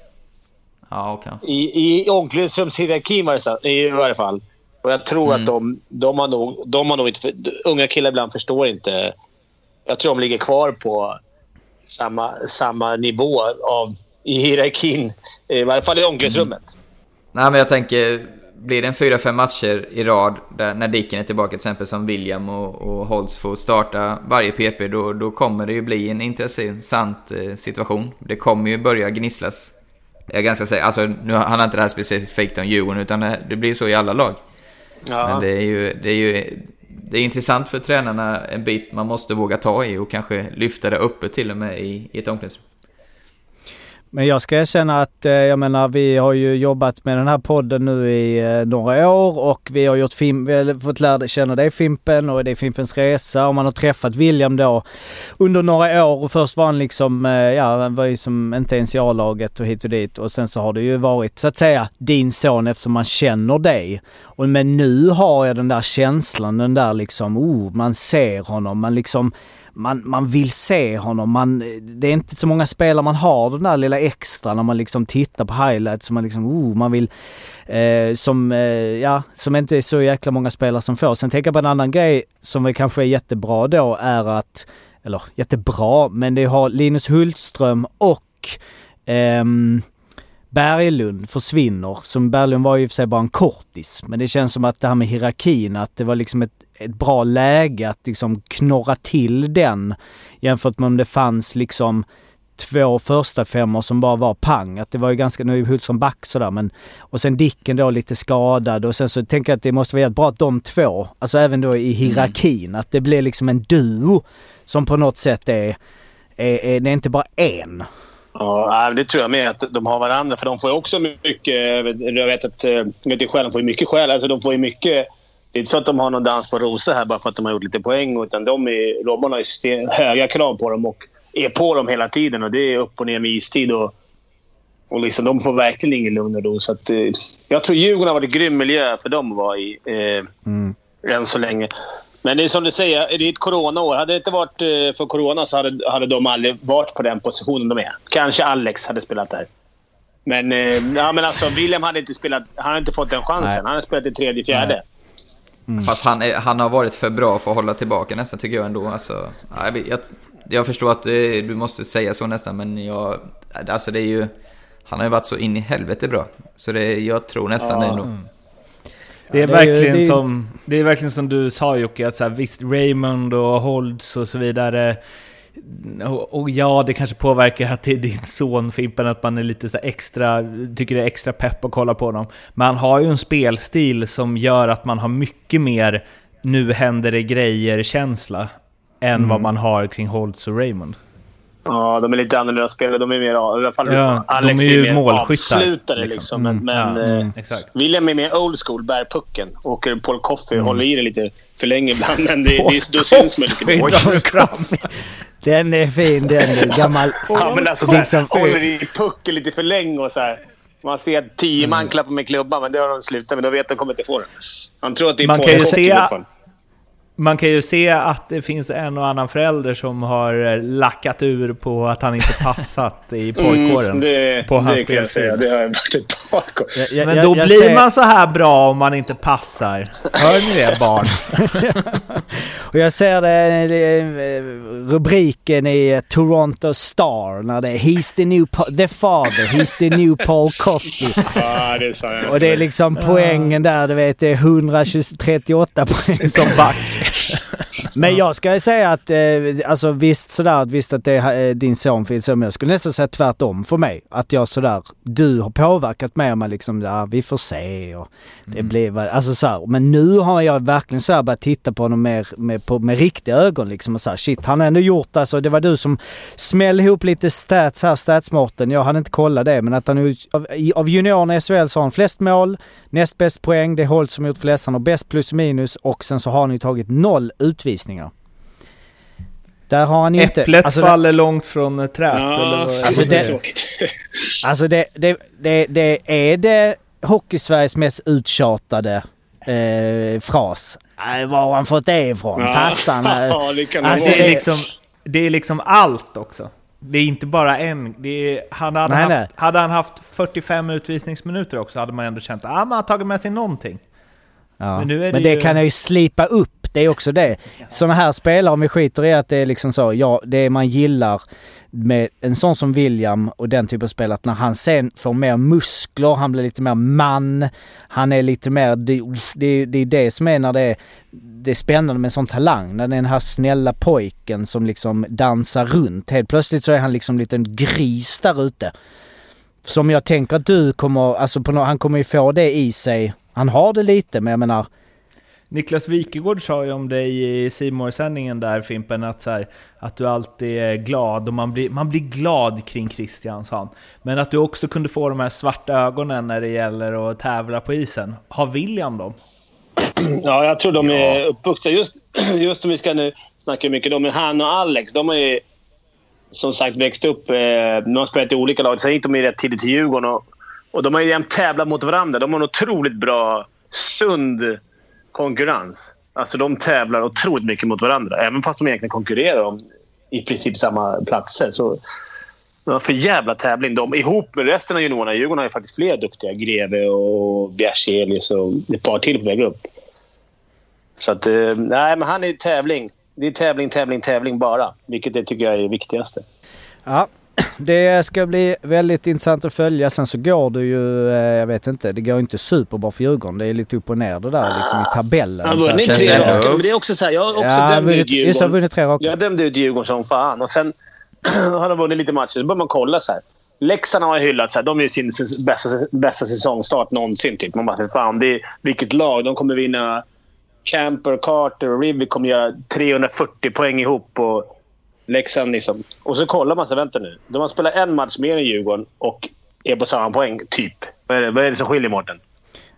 Ja, okay. I, i omklädningsrumshierarkin i varje fall. Och jag tror mm. att de, de, har nog, de har nog inte... Unga killar ibland förstår inte. Jag tror de ligger kvar på samma, samma nivå av i hierarkin. I varje fall i omklädningsrummet. Mm. Nej, men jag tänker, blir det en fyra, fem matcher i rad där, när Dicken är tillbaka till exempel som William och, och Holtz får starta varje PP, då, då kommer det ju bli en intressant eh, situation. Det kommer ju börja gnisslas. Jag är ganska säker, alltså nu handlar inte det här specifikt om Djurgården, utan det, det blir så i alla lag. Ja. Men det är ju, det är ju det är intressant för tränarna en bit man måste våga ta i och kanske lyfta det uppe till och med i, i ett omklädningsrum. Men jag ska erkänna att, eh, jag menar, vi har ju jobbat med den här podden nu i eh, några år och vi har gjort film, vi har fått lära känna dig Fimpen och det är Fimpens Resa. Och man har träffat William då under några år och först var han liksom, eh, ja, var ju som inte ens i A-laget och hit och dit. Och sen så har det ju varit så att säga din son eftersom man känner dig. Och men nu har jag den där känslan, den där liksom, oh, man ser honom, man liksom man, man vill se honom. Man, det är inte så många spelare man har den där lilla extra när man liksom tittar på highlights. Som man liksom, oh, man vill, eh, som, eh, ja, som inte är så jäkla många spelare som får. Sen tänker jag på en annan grej som väl kanske är jättebra då är att, eller jättebra, men det har Linus Hultström och ehm, Berglund försvinner. Som Berglund var ju i och för sig bara en kortis. Men det känns som att det här med hierarkin, att det var liksom ett, ett bra läge att liksom knorra till den. Jämfört med om det fanns liksom två första femmor som bara var pang. Att det var ju ganska, nu är Hultström back sådär men... Och sen Dicken då lite skadad och sen så tänker jag att det måste vara bra att de två, alltså även då i hierarkin, mm. att det blir liksom en duo som på något sätt är, är, är det är inte bara en. Ja, det tror jag med. Att de har varandra. För de får ju också mycket... Jag vet att... Eh, jag vet själv, de får ju mycket skäl. Alltså, de får ju mycket... Det är inte så att de har någon dans på rosor här bara för att de har gjort lite poäng. Utan de är, Robban har ju höga krav på dem och är på dem hela tiden. Och Det är upp och ner med istid. Och, och liksom, de får verkligen ingen lugn och ro. Så att, eh, jag tror Djurgården har varit en grym miljö för dem att vara i. Eh, mm. Än så länge. Men det är som du säger, det är ett coronaår. Hade det inte varit eh, för corona så hade, hade de aldrig varit på den positionen de är. Kanske Alex hade spelat där. Men, eh, ja, men alltså, William hade inte, spelat, han hade inte fått den chansen. Nej. Han hade spelat i tredje, fjärde. Mm. Fast han, är, han har varit för bra för att hålla tillbaka nästan, tycker jag ändå. Alltså, jag, jag, jag förstår att du, du måste säga så nästan, men jag... Alltså det är ju... Han har ju varit så in i helvete bra. Så det, jag tror nästan ja. det ändå. Mm. Det är, ja, det verkligen är, det är... som, det är verkligen som du sa Jocke, att så här, visst Raymond och Holds och så vidare. Och, och, ja, det kanske påverkar att det är din son Fimpen, att man är lite så extra, tycker det är extra pepp att kolla på honom. Men han har ju en spelstil som gör att man har mycket mer nu händer det grejer-känsla än mm. vad man har kring Holtz och Raymond. Ja, de är lite annorlunda spelare. De är mer, i alla fall ja, Alex de är ju är målskyttar. avslutare. Liksom. Mm. Men, ja, mm, eh, William är mer old school, bär pucken. Åker Paul Coffey mm. håller i det lite för länge ibland, men det, det, då syns man lite mer. Den är fin den. Gammal. Ja, men alltså, såhär, liksom, håller i pucken lite för länge och så här. Man ser att tio mm. man klappar med klubban, men det har de slutat med. Då vet de kommer inte få den. Han tror att det är man kan ju se, Man kan ju se att det finns en och annan förälder som har lackat ur på att han inte passat i pojkåren. Mm, det på hans det kan jag säga. Det har jag varit ett par gånger. Jag- Men jag- då jag blir ser- man så här bra om man inte passar. Hör ni det barn? [LAUGHS] Och jag ser det, det eh, rubriken i eh, Toronto Star när det är He's the new the father, he's the new Paul Coffey. [LAUGHS] Det jag. Och det är liksom poängen där, du vet, det är 138 poäng. Som back. fish. [LAUGHS] Men jag ska säga att, eh, alltså visst sådär, visst att det är eh, din son finns men jag skulle nästan säga tvärtom för mig. Att jag sådär, du har påverkat mig om att liksom, ja vi får se och det blir väl, alltså såhär. Men nu har jag verkligen såhär börjat titta på honom mer med, på, med riktiga ögon liksom och såhär shit, han har ändå gjort alltså, det var du som smällde ihop lite stats här, statsmåtten. Jag hade inte kollat det, men att han av, av juniorerna i SHL så har han flest mål, näst bäst poäng, det är Holt som gjort flest, han har bäst plus minus och sen så har han ju tagit noll utvisningar. Där har han ju inte... Äpplet alltså, det- faller långt från träd. eller Ja, vad- Alltså, det det-. [LAUGHS] Alltså det, det, det, det är det Hockeysveriges mest uttjatade eh, fras. Äh, var har han fått det ifrån? Farsan? eh, [LAUGHS] Ja, det kan det Alltså, det, är liksom, det är liksom allt också. Det är inte bara en. Det är, han hade, Nej, haft, nej. hade han haft 45 utvisningsminuter också hade man ändå känt att ah, man har tagit med sig någonting. Ja. Men är Men det det ju- kan jag ju slipa upp. Det är också det. Sådana här spelare, om vi skiter i att det är liksom så, ja, det man gillar med en sån som William och den typen av spelare, att när han sen får mer muskler, han blir lite mer man, han är lite mer, det, det, det är det som är när det är, det är spännande med en sån talang, när det är den här snälla pojken som liksom dansar runt. Helt plötsligt så är han liksom en liten gris där ute. Som jag tänker att du kommer, alltså på, han kommer ju få det i sig. Han har det lite, men jag menar, Niklas Wikegård sa ju om dig i simor sändningen där Fimpen, att, så här, att du alltid är glad och man blir, man blir glad kring Christian, sa han. Men att du också kunde få de här svarta ögonen när det gäller att tävla på isen. Har William dem? Ja, jag tror de är uppvuxna. Just, [CLEARS THROAT] just om vi ska nu snacka mycket om han och Alex. De har ju som sagt växt upp. Eh, de har spelat i olika lag. Sen gick de ju rätt tidigt till Djurgården. Och, och de har ju jämt tävlat mot varandra. De har en otroligt bra, sund konkurrens. Alltså de tävlar otroligt mycket mot varandra. Även fast de egentligen konkurrerar om i princip samma platser. Så, det var för jävla tävling. De, ihop med resten av juniorerna i Djurgården har ju faktiskt fler duktiga. Greve och Bjärselius och ett par till på väg upp. Så att, eh, nej, men han är tävling. Det är tävling, tävling, tävling bara. Vilket det tycker jag är det viktigaste. Ja, [CLEARS THROAT] det ska bli väldigt intressant att följa. Sen så går det ju, eh, jag vet inte, det går inte superbra för Djurgården. Det är lite upp och ner det där liksom i tabellen. Han har vunnit tre raka, men det är också så här, Jag har också Ja, dömt ut just Djurgården. vunnit tre raka. Jag dömde ut Djurgården som fan. Och sen [CLEARS THROAT] har de vunnit lite matcher. Då börjar man kolla så här. Leksand har hyllat så här. De är ju sin bästa, bästa säsongstart någonsin. Typ. Man bara, fan, det är, vilket lag. De kommer vinna. Camper, Carter och Rivy kommer göra 340 poäng ihop. Och Leksand liksom. Och så kollar man så vänta nu. De har spelat en match mer än Djurgården och är på samma poäng, typ. Vad är det, vad är det som skiljer, Mårten?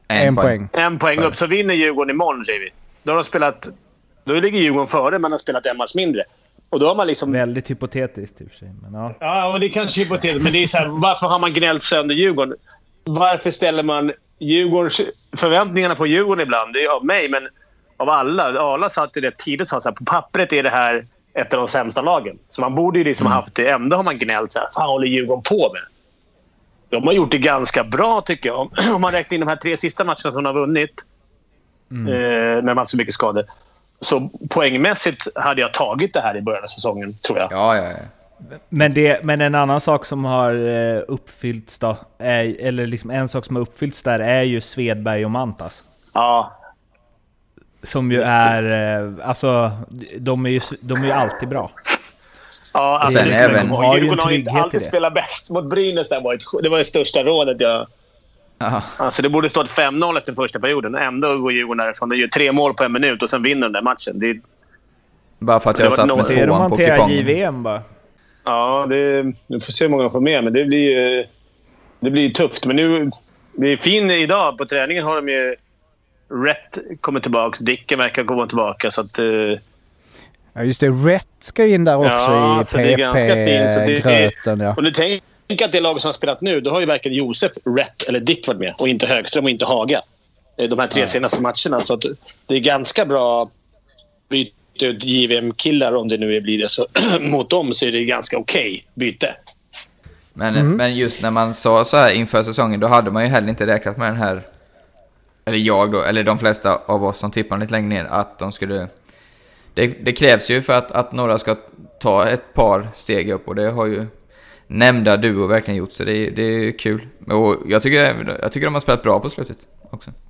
En poäng. En poäng upp, så vinner Djurgården imorgon, säger vi. Då har de spelat... Då ligger Djurgården före, men har spelat en match mindre. Och då har man liksom... Väldigt hypotetiskt i och för sig. Men ja. Ja, och det är kanske är hypotetiskt, men det är så här, varför har man gnällt sönder Djurgården? Varför ställer man Djurgårdens förväntningarna på Djurgården ibland? Det är av mig, men av alla. Arla satt i det tidigt och sa så här, på pappret är det här ett av de sämsta lagen. Så man borde ju liksom haft det. Ändå har man gnällt så här, fan håller Djurgården på med? De har gjort det ganska bra, tycker jag. [CLEARS THROAT] Om man räknar in de här tre sista matcherna som de har vunnit, eh, när de har haft så mycket skador. Så poängmässigt hade jag tagit det här i början av säsongen, tror jag. Ja, ja, ja. Men, det, men en annan sak som har eh, uppfyllts då, är, eller liksom en sak som har uppfyllts där är ju Svedberg och Mantas. Ja, Som ju är, eh, alltså, de är ju, de är ju alltid bra. Ja, Och sen absolut. även- har ju en Djurgården har ju inte alltid det. spelat bäst. Mot Brynäs där var ett, det var det största rådet jag... Ja. Alltså det borde stått 5-0 efter första perioden. Ändå går Djurgården därifrån. De gör tre mål på en minut och sen vinner de den matchen. Det, Bara för att Det jag var satt med tvåan på kupongen. JVM bara. ja, det, vi får se hur många de får med, men det blir ju det blir ju tufft. Men nu... Det är fin idag. På träningen har de ju... Rätt kommer tillbaka. Dicken verkar komma tillbaka. Så att, eh, Ja just det, Rätt ska in där också Ja, i så det är ganska fint. Så det är- PP-gröten. Ja. Och nu tänk att det laget som har spelat nu, då har ju varken Josef, Rätt eller Dick varit med. Och inte Högström och inte Haga. De här tre senaste matcherna. Så att det är ganska bra byta ut JVM-killar, om det nu blir det, så [CLEARS THROAT] mot dem så är det ganska okej byte. Men, men just när man sa så här inför säsongen, då hade man ju heller inte räknat med den här... Eller jag då, eller de flesta av oss som tippar lite längre ner, att de skulle... Det, det krävs ju för att, att några ska ta ett par steg upp och det har ju nämnda duo verkligen gjort, så det, är- det är kul. Och jag tycker, jag tycker de har spelat bra på slutet också. [CLEARS THROAT]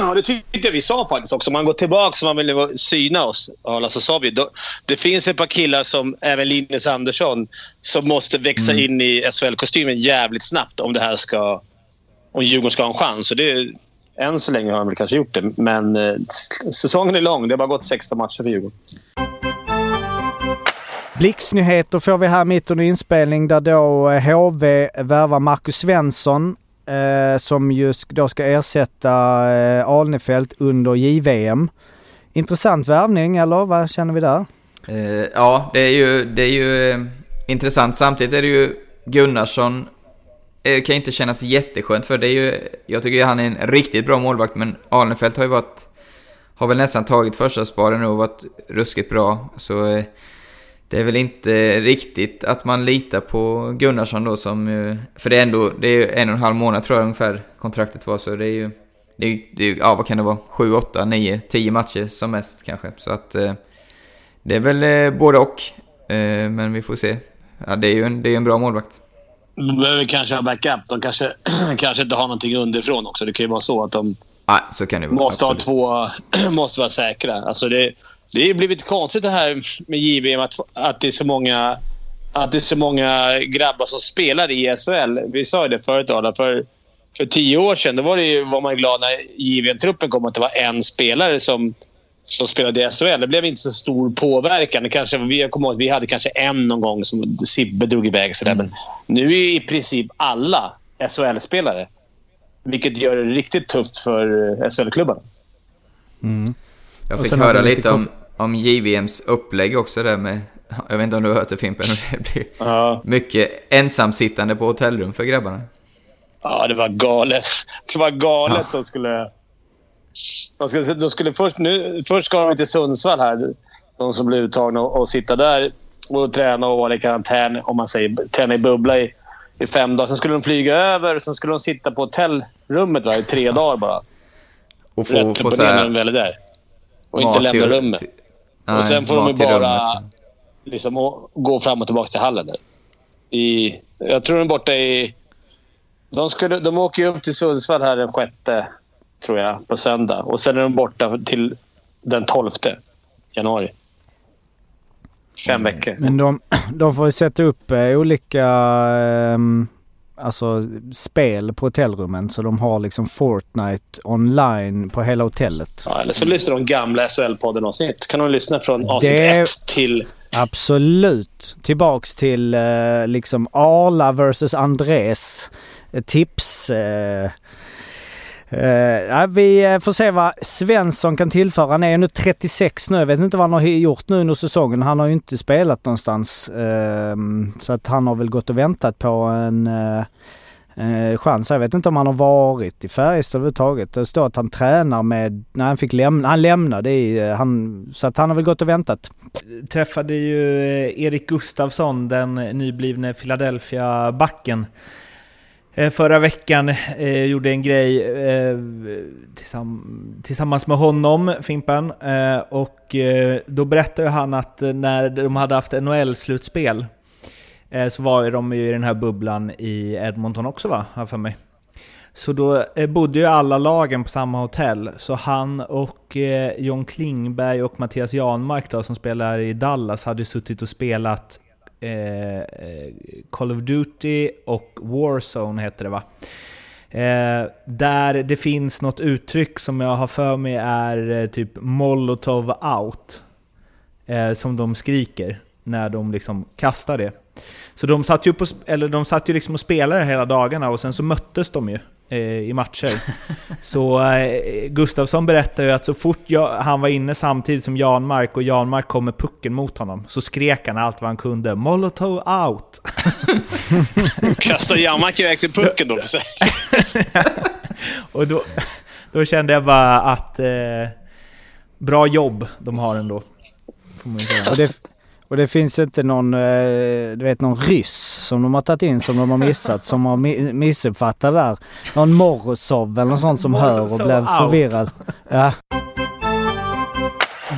Ja, det tyckte jag vi sa faktiskt också. Om man går tillbaka och man vill syna oss, Arla, så sa vi då, det finns ett par killar som även Linus Andersson som måste växa in i SHL-kostymen jävligt snabbt om det här ska... Om Djurgården ska ha en chans. Så det, än så länge har de väl kanske gjort det, men eh, säsongen är lång. Det har bara gått 16 matcher för Djurgården. Blixtnyheter får vi här mitt under inspelning där då eh, HV värvar Marcus Svensson eh, som just då ska ersätta eh, Alnefelt under JVM. Intressant värvning eller vad känner vi där? Eh, ja, det är ju, det är ju eh, intressant. Samtidigt är det ju Gunnarsson eh, kan ju inte kännas jätteskönt för det är ju, jag tycker han är en riktigt bra målvakt men Alenfelt har ju varit, har väl nästan tagit första sparen nu och varit ruskigt bra. Så det är väl inte riktigt att man litar på Gunnarsson då som, för det är ändå, det är ju en och en halv månad tror jag ungefär kontraktet var så det är ju, det är, det är, ja vad kan det vara, sju, åtta, nio, tio matcher som mest kanske. Så att det är väl både och, men vi får se. Ja, det är ju en, det är en bra målvakt. De behöver kanske ha backup. De kanske, [CLEARS THROAT] kanske inte har någonting underifrån också. Det kan ju vara så att de Nej, så kan det vara. måste ha absolut. två... [CLEARS THROAT] måste vara säkra. Alltså det, det har ju blivit konstigt det här med JVM, att, att, det är så många, att det är så många grabbar som spelar i SHL. Vi sa ju det förut, Arla. För, för tio år sedan då var, det ju, var man glad när JVM-truppen kom att det var en spelare som, som spelade i SHL. Det blev inte så stor påverkan. Det kanske, vi, jag kommer ihåg vi hade kanske en någon gång som Sibbe drog iväg. Sådär. Men nu är ju i princip alla SHL-spelare. Vilket gör det riktigt tufft för SHL-klubbarna. Jag Och fick höra lite lite om, om JVMs upplägg också där med... Jag vet inte om du har hört det Fimpen? Det blir Ja. mycket ensamsittande på hotellrum för grabbarna. Ja, det var galet. Det var galet. De skulle... De skulle, de skulle först, nu, först ska de till Sundsvall här, de som blev uttagna, och, och sitta där och träna och vara i karantän, om man säger, träna i bubbla i, i fem dagar. Sen skulle de flyga över sen skulle de sitta på hotellrummet va, i tre dagar bara. Och få, Rätt upp och ner när de väl är där. Och inte lämna till- rummet. till- nej, och sen får de ju bara liksom, gå fram och tillbaka till hallen. Där. I, jag tror de är borta i... De, skulle, de åker ju upp till Sundsvall här den sjätte, tror jag, på söndag. Och sen är de borta till den 12 januari. Fem veckor. Men de, [CLEARS THROAT] de får ju sätta upp eh, olika ehm, alltså, spel på hotellrummen så de har liksom Fortnite online på hela hotellet. Ja, eller så lyssnar de gamla SHL-podden avsnitt. kan de lyssna från avsnitt Det- 1 till... Absolut. Tillbaks till eh, liksom Arla versus Andres. Eh, tips. Eh, eh, vi eh, får se vad Svensson kan tillföra. Han är ju nu 36 nu. Jag vet inte vad han har gjort nu under säsongen. Han har ju inte spelat någonstans. Eh, så att han har väl gått och väntat på en eh, eh, chans. Jag vet inte om han har varit i Färjestad överhuvudtaget. Det står att han tränar med, när han fick lämna, han lämnade i, eh, han, så att han har väl gått och väntat. träffade ju Erik Gustafsson, den nyblivne Philadelphia-backen. Eh, förra veckan eh, gjorde en grej eh, tillsamm tillsammans med honom, Fimpen. Eh, och eh, då berättade han att eh, när de hade haft NHL-slutspel eh, så var de ju i den här bubblan i Edmonton också va, har jag för mig. Så då eh, bodde ju alla lagen på samma hotell. Så han och John Klingberg och Mattias Janmark då, som spelar i Dallas hade ju suttit och spelat Eh, eh, Call of Duty och Warzone heter det va? Eh, där det finns något uttryck som jag har för mig är eh, typ Molotov out. Eh, som de skriker när de liksom kastar det. Så de satt ju, på, eller de satt ju liksom och spelade hela dagarna och sen så möttes de ju i matcher. [LAUGHS] så eh, Gustafsson berättade ju att så fort jag, han var inne samtidigt som Janmark och Janmark kom med pucken mot honom så skrek han allt vad han kunde. Molotov out! [LAUGHS] Kastar Janmark iväg till pucken då för sig. [LAUGHS] och då, då kände jag bara att... Eh, Bra jobb de har ändå. Får man säga. Och det, finns inte någon, eh, du vet någon ryss som de har tagit in som de har missat, som har mi- missuppfattat där. Någon Morozov eller något sånt som hör och blev förvirrad. Ja.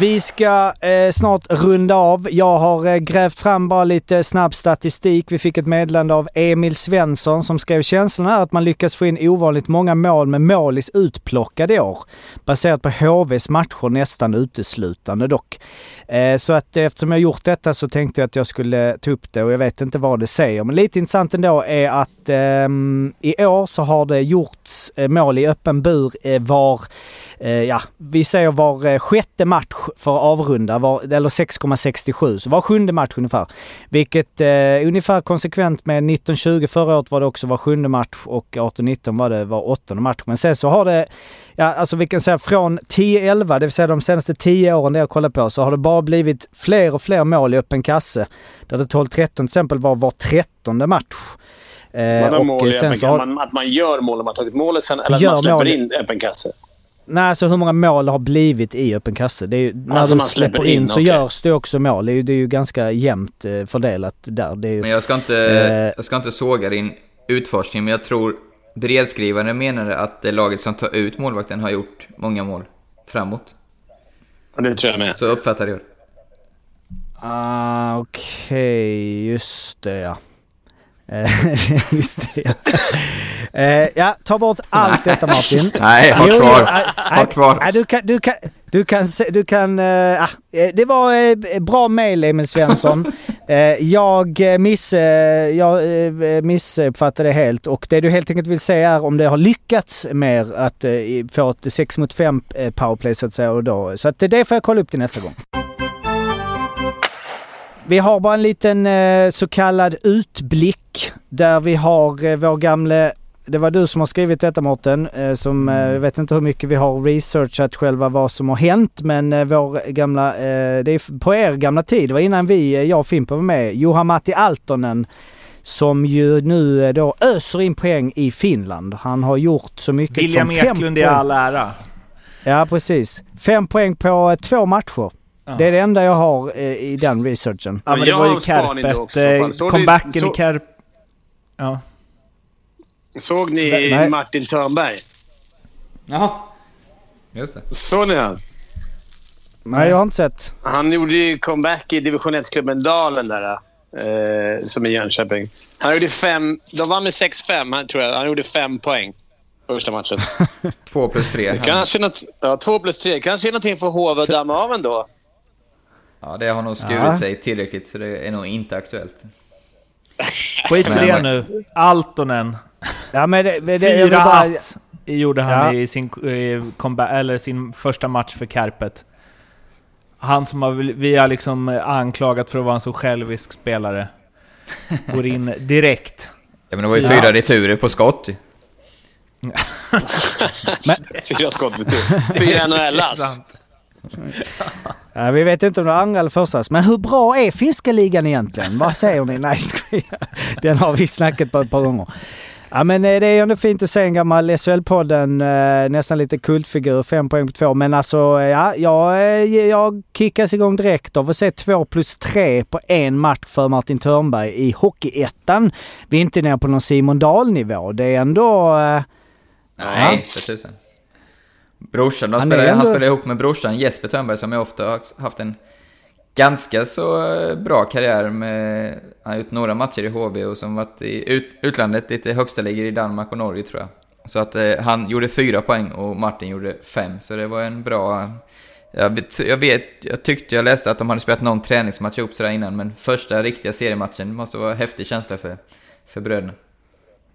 Vi ska eh, snart runda av. Jag har eh, grävt fram bara lite snabb statistik. Vi fick ett meddelande av Emil Svensson som skrev känslan är att man lyckas få in ovanligt många mål med målis utplockade i år. Baserat på HVs matcher nästan uteslutande dock. Eh, så att eftersom jag gjort detta så tänkte jag att jag skulle ta upp det och jag vet inte vad det säger. Men lite intressant ändå är att ehm, i år så har det gjorts eh, mål i öppen bur eh, var, ja, vi säger var eh, sjätte match för att avrunda, var, eller 6,67. Så var sjunde match ungefär. Vilket eh, ungefär konsekvent med 19-20 förra året var det också var sjunde match och 18-19 var det var åttonde match. Men sen så har det, ja alltså vi kan säga från 10-11, det vill säga de senaste 10 åren det jag kollar på, så har det bara blivit fler och fler mål i öppen kasse. Där det 12-13 till exempel var var trettonde match. Eh, Man har mål i öppen har, att man gör mål om man tagit målet sen, eller att man släpper mål. in öppen kasse. Nej, alltså hur många mål har blivit i öppen kasse? Det är ju, när Alltså man släpper släpper in, in, så okej. görs det också mål. Det är ju, det är ju ganska jämnt eh, fördelat där. Det är ju, Men jag ska inte, Eh. jag ska inte såga din utforskning, men jag tror brevskrivaren menade att det laget som tar ut målvakten har gjort många mål framåt. Det tror jag med. Så uppfattade jag det. Ah, okej, just det ja. Eh, [LAUGHS] just det ja. Eh, ja, ta bort allt detta Martin. [LAUGHS] Nej, ha kvar. nej, Ha kvar. Du kan, du kan, du kan, du kan, eh, eh, det var eh, bra mail Emil Svensson. [LAUGHS] Eh, jag eh, miss, eh, jag eh, missuppfattade det helt och det du helt enkelt vill säga är om det har lyckats mer att eh, få ett 6 mot 5 eh, powerplay så att säga. Och då. Så att det får jag kolla upp till nästa gång. Vi har bara en liten eh, så kallad utblick där vi har eh, vår gamle det var du som har skrivit detta Mårten, eh, som eh, jag vet inte hur mycket vi har researchat själva vad som har hänt men vår gamla, det är på er gamla tid, det var innan vi, jag och Fimpen var med, Juha-Matti Altonen som ju nu då öser in poäng i Finland. Han har gjort så mycket William som fem Eklund i poäng. all ära. Ja precis. Fem poäng på två matcher. Ja. Det är det enda jag har eh, i den researchen. Ja men det Jag var ju Kärpet. eh, Så Comebacken i Kärp... Ja. Såg ni Nej. Martin Törnberg? Jaha. Just det. Såg ni han? Nej jag har inte sett. Han gjorde ju comeback i division 1-klubben Dalen där. Eh, som i Jönköping. Han gjorde fem... De vann med 6-5, han- tror jag. Han gjorde fem poäng första matchen. [LAUGHS] Två plus tre. Kanske något, ja, två plus tre. Kanske är någonting för HV att damma av ändå. Ja, det har nog skurit Ja. sig tillräckligt så det är nog inte aktuellt. Skit i Men- det nu. Altonen. Ja men det, det, jag vill Fyra bara, ass gjorde han Ja. i sin, comeback, eller sin första match för Kärpet. Han som har, vi har liksom anklagat för att vara en så självisk spelare. Går in direkt. Ja, men det var ju Fyra fyra returer på skott. [LAUGHS] Fyra skott för tur. Fyra NHL-ass. [LAUGHS] ja, vi vet inte om det var andra eller första. Men hur bra är finska ligan egentligen? Vad säger ni? Nej. Den har vi snackat på ett par gånger. Ja men eh, det är ändå fint att se en gammal SHL-podden, eh, nästan lite kultfigur, fem poäng på två. Men alltså, eh, ja, jag, jag kickas igång direkt av att se två plus tre på en match för Martin Törnberg i Hockeyettan. Vi är inte nere på någon Simon Dahl-nivå. Det är ändå... Eh, Nej, för tusan. Brorsan, han, spelar, ändå- han spelar ihop med brorsan Jesper Törnberg som jag ofta har haft en ganska så eh, bra karriär med... Han har gjort några matcher i HV och som varit i ut, utlandet, lite högsta ligger i Danmark och Norge tror jag. Så att eh, han gjorde fyra poäng och Martin gjorde fem, så det var en bra... Jag vet, jag vet, jag tyckte jag läste att de hade spelat någon träningsmatch ihop sådär innan, men första riktiga seriematchen måste vara en häftig känsla för, för bröderna.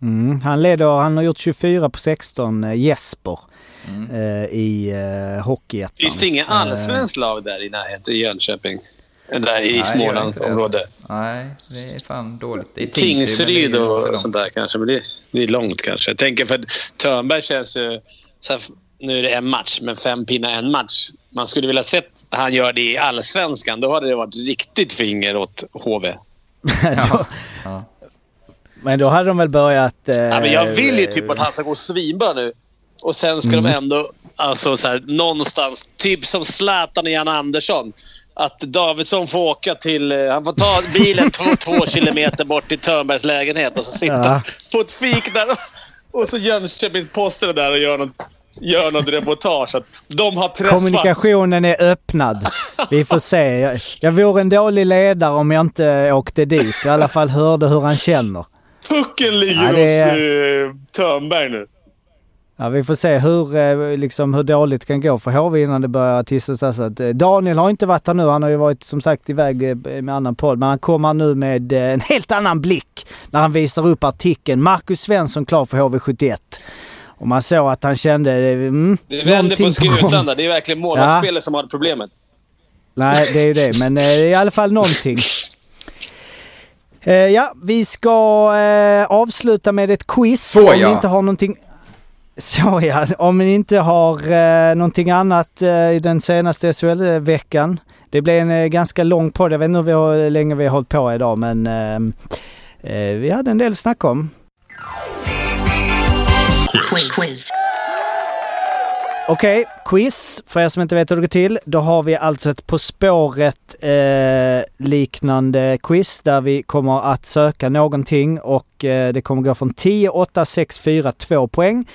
Mm, han leder, han har gjort 24 på 16, eh, Jesper, Mm. eh, i eh, Hockeyettan. Finns det inget Eh, allsvenskt lag där i närheten i Jönköping? Där i Smålandsområdet? det. Nej, det är fan dåligt. Det är Tingsryd och långt. sånt där kanske, men det, det är långt kanske. Jag tänker för att Törnberg känns ju... Så här, nu är det en match, men fem pinnar en match. Man skulle vilja sett att han gör det i allsvenskan. Då hade det varit riktigt finger åt HV. [LAUGHS] då, Ja. Men då hade de väl börjat... Eh, Ja, men jag vill ju typ att han ska gå svinbra nu. Och sen ska Mm. de ändå, alltså så här, någonstans, typ som Zlatan och Jan Andersson. Att Davidsson får åka till... eh, Han får ta bilen två, två kilometer bort till Törnbergs lägenhet och så sitta Ja. på ett fik där. Och, och så Jönköpings-Posten är där och gör något, gör något reportage. Att de har träffats. Kommunikationen är öppnad. Vi får se. Jag, jag vore en dålig ledare om jag inte åkte dit. I alla fall hörde hur han känner. Pucken ligger Ja, det hos eh, Törnberg nu. Ja, vi får se hur, eh, liksom, hur dåligt det kan gå för HV innan det börjar. Att, eh, Daniel har inte varit här nu. Han har ju varit som sagt iväg eh, med annan podd. Men han kommer nu med en helt annan blick när han visar upp artikeln. Marcus Svensson klar för HV71. Och man såg att han kände... Mm, Det vänder någonting på skutan där. Det är verkligen målvaktsspelet som har problemet. Nej, det är ju det. Men i alla fall någonting. Eh, ja, vi ska eh, avsluta med ett quiz. Så, om ja. ni inte har någonting... Så ja, om ni inte har eh, någonting annat eh, i den senaste SHL-veckan. Det blev en eh, ganska lång podd. Jag vet inte hur, länge vi har hållit på idag, men eh, eh, vi hade en del att snacka om. Quiz. Okej, quiz. För er som inte vet hur det går till. Då har vi alltså ett På spåret eh, liknande quiz där vi kommer att söka någonting och eh, det kommer gå från 10, 8, 6, 4, 2 poäng.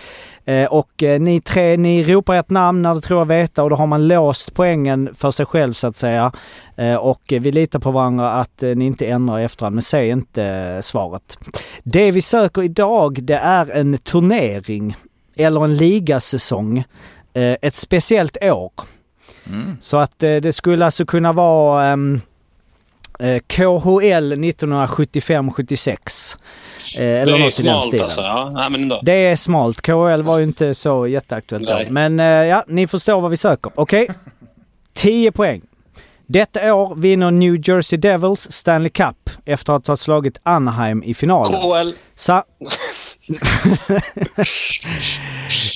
Eh, och eh, ni tre, ni ropar ert namn när du tror jag veta och då har man låst poängen för sig själv så att säga. Eh, och eh, vi litar på varandra att eh, ni inte ändrar i efterhand, men säg inte eh, svaret. Det vi söker idag, det är en turnering eller en ligasäsong ett speciellt år. Mm. Så att eh, det skulle alltså kunna vara ehm, eh, KHL 1975-76. Eh, eller något i den smalt stilen. alltså. Ja, nej, men ändå. Det är smalt. KHL var ju inte så jätteaktuellt då. Men eh, ja, ni förstår vad vi söker. Okej? [LAUGHS] 10 poäng. Detta år vinner New Jersey Devils Stanley Cup efter att ha slagit Anaheim i finalen. KL. Sa-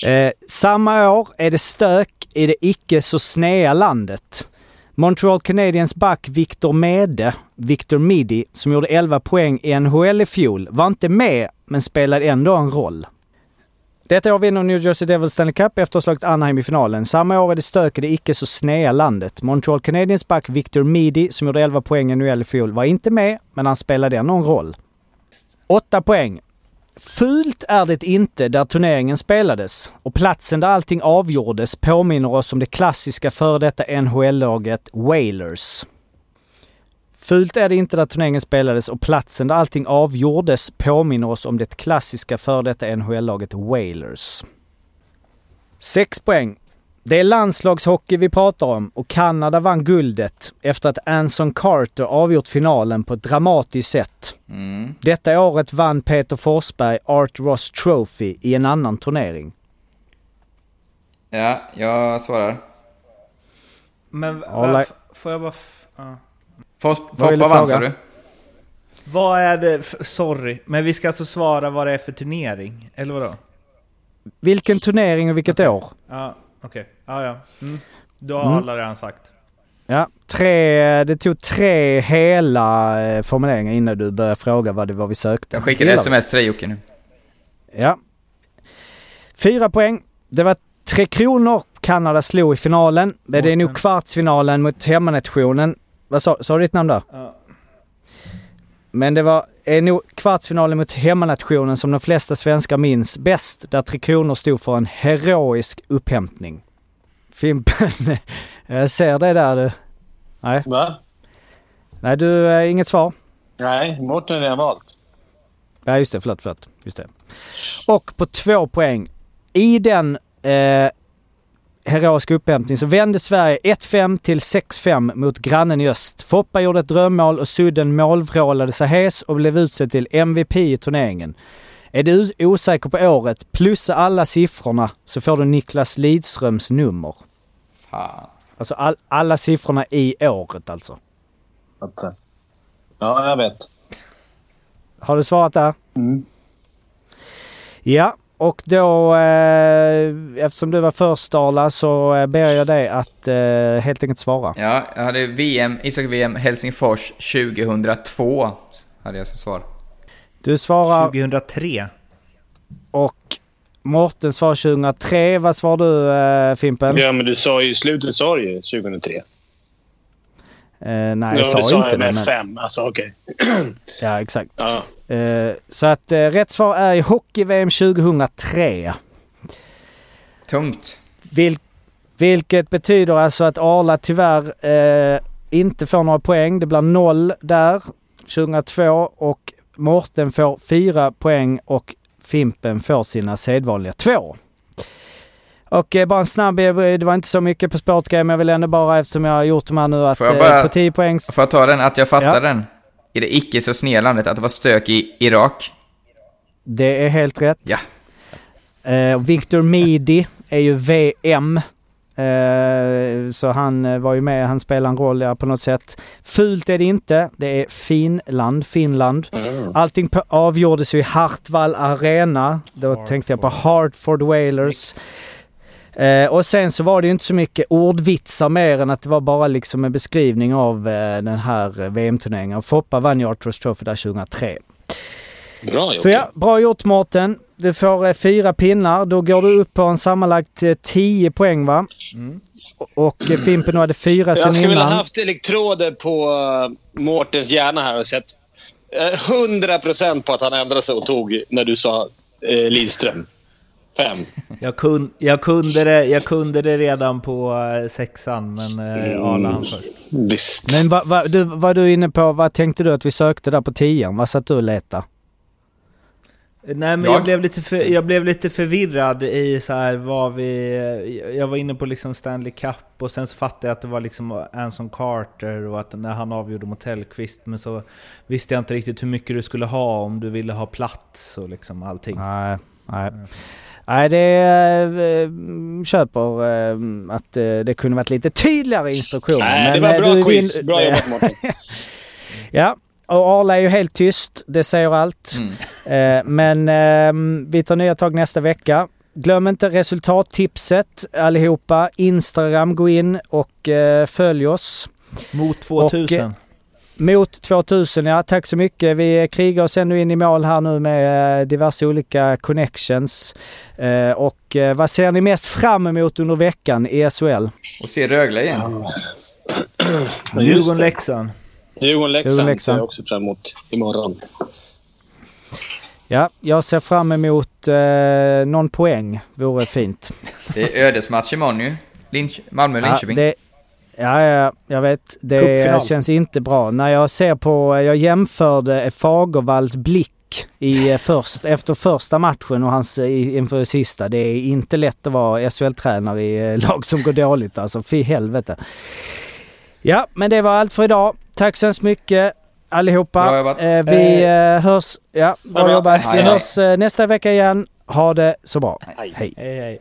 [LAUGHS] eh, samma år är det stök i det icke så snea landet. Montreal Canadiens back Victor Mede, Victor Midi, som gjorde 11 poäng i NHL i fjol, var inte med men spelade ändå en roll. Detta år vinner New Jersey Devils Stanley Cup efter att ha slagit Anaheim i finalen. Samma år är det stök i det icke så snea landet. Montreal Canadiens back Victor Midi, som gjorde 11 poäng i NHL i fjol, var inte med men han spelade ändå en roll. 8 poäng. Fult är det inte där turneringen spelades och platsen där allting avgjordes påminner oss om det klassiska före detta NHL-laget Whalers. Fult är det inte där turneringen spelades och platsen där allting avgjordes påminner oss om det klassiska före detta NHL-laget Whalers. 6 poäng. Det är landslagshockey vi pratar om och Kanada vann guldet efter att Anson Carter avgjort finalen på ett dramatiskt sätt. Mm. Detta året vann Peter Forsberg Art Ross Trophy i en annan turnering. Ja, jag svarar. Men f- får jag bara... F-. Fos- Vad vill Foppa du vann fråga? sa du? Vad är det... Sorry, men vi ska alltså svara vad det är för turnering? Eller vadå? Vilken turnering och vilket år? Ja, okej. Ja, ja. Mm. Då har Mm. alla redan sagt. Ja, tre, det tog tre hela eh, formuleringar innan du började fråga vad det var vi sökte. Jag skickade sms till dig Jocke nu. Ja. Fyra poäng. Det var Tre Kronor Kanada slog i finalen. Men det är nog kvartsfinalen mot hemmanationen. Vad sa, sa du ditt namn där? Ja. Men det var är nog kvartsfinalen mot hemmanationen som de flesta svenskar minns bäst. Där Tre Kronor stod för en heroisk upphämtning. Fimpen, [LAUGHS] jag ser det där du. Nej, Va? nej du, eh, inget svar. Nej, Mårten är redan valt. Ja just det, förlåt, förlåt. Just det. Och på två poäng. I den eh, heroiska upphämtning så vände Sverige 1-5 till 6-5 mot grannen i öst. Foppa gjorde ett drömmål och Sudden målvrålade sig hes och blev utsedd till MVP i turneringen. Är du osäker på året, plussa alla siffrorna så får du Niklas Lidströms nummer. Fan. Alltså all, alla siffrorna i året alltså. Fattar. Ja, jag vet. Har du svarat där? Mm. Ja, och då eh, eftersom du var först Arla så eh, ber jag dig att eh, helt enkelt svara. Ja, jag hade VM, ishockey-VM Helsingfors 2002. Hade jag som svar. Du svarar 2003. och Mårten svarar 2003. Vad svarar du uh, Fimpen? Ja, men du sa ju i slutet sa du ju 2003. Uh, nej, ja, jag sa du sa inte jag med det. men- fem. Alltså, okej. [CLEARS THROAT] Ja, exakt. Ja. Eh, så att eh, rätt svar är i Hockey-VM 2003. Tungt. Vil- vilket betyder alltså att Arla tyvärr eh, inte får några poäng. Det blir noll där 2002 och Mårten får fyra poäng och Fimpen får sina sedvanliga två. Och eh, bara en snabb, eh, det var inte så mycket på sportgrejer men jag vill ändå bara eftersom jag har gjort de här nu att eh, bara- på 10 poäng... Får jag ta den, att jag fattar Ja. den? I det icke så sneda landet, att det var stök i Irak. Det är helt rätt. Ja. Eh, Victor Midi är ju VM. Eh, så han eh, var ju med, han spelar en roll där på något sätt. Fult är det inte. Det är Finland, Finland. Allting på, avgjordes ju i Hartwall Arena. Då tänkte jag på Hartford Whalers. Eh, och sen så var det ju inte så mycket ordvitsar mer än att det var bara liksom en beskrivning av eh, den här eh, VM-turneringen. Och Foppa vann ju Arthurs Trophy där 2003. Bra Så ja, bra gjort Mårten. Du får eh, fyra pinnar. Då går du upp på en sammanlagt eh, 10 poäng va? Och, och eh, Fimpen, hade fyra Jag sen skulle vilja innan. haft elektroder på uh, Mårtens hjärna här och sett eh, 100% på att han ändrade sig och tog när du sa uh, Lidström. Fem. Jag, kun, jag, kunde det, jag kunde det redan på eh, sexan, men eh, Arla han först. Visst. Men vad va, du, var du inne på, vad tänkte du att vi sökte där på tian? Vad satt du och letade? Nej men Jag- jag, blev lite för, jag blev lite förvirrad i så här vad vi... Jag var inne på liksom Stanley Cup och sen så fattade jag att det var liksom Anson Carter och att när han avgjorde mot Hellqvist men så visste jag inte riktigt hur mycket du skulle ha om du ville ha plats och liksom allting. Nej, nej. Nej, det eh, köper eh, att eh, det kunde varit lite tydligare instruktioner. Nej, det var bra du quiz. Bra jobbat Mårten. [LAUGHS] Ja, och Arla är ju helt tyst. Det säger allt. Mm. Men ehm, vi tar nya tag nästa vecka. Glöm inte resultattipset allihopa. Instagram, gå in och följ oss. Mot 2000. Och, Mot 2000, ja tack så mycket. Vi krigar oss ännu in i mål här nu med eh, diverse olika connections. Eh, och eh, vad ser ni mest fram emot under veckan i SHL? Och se Rögle igen. Djurgården-Leksand. Djurgården-Leksand ser jag också fram emot imorgon. Ja, jag ser fram emot eh, någon poäng. Vore fint. Det är ödesmatch imorgon ju. Linch- Ja, Malmö-Linköping. det, ja, ja, jag vet. Det Cupfinal. känns inte bra. När jag ser på, jag jämförde Fagervalls blick i, eh, först, efter första matchen och hans eh, inför sista. Det är inte lätt att vara SHL-tränare i eh, lag som går dåligt alltså. Fy helvete. Ja, men det var allt för idag. Tack så hemskt mycket allihopa. Eh, vi eh, hörs, ja, bra bra. jobbat. Vi hej. hörs nästa vecka igen. Ha det så bra. Hej. Hej. Hej hej.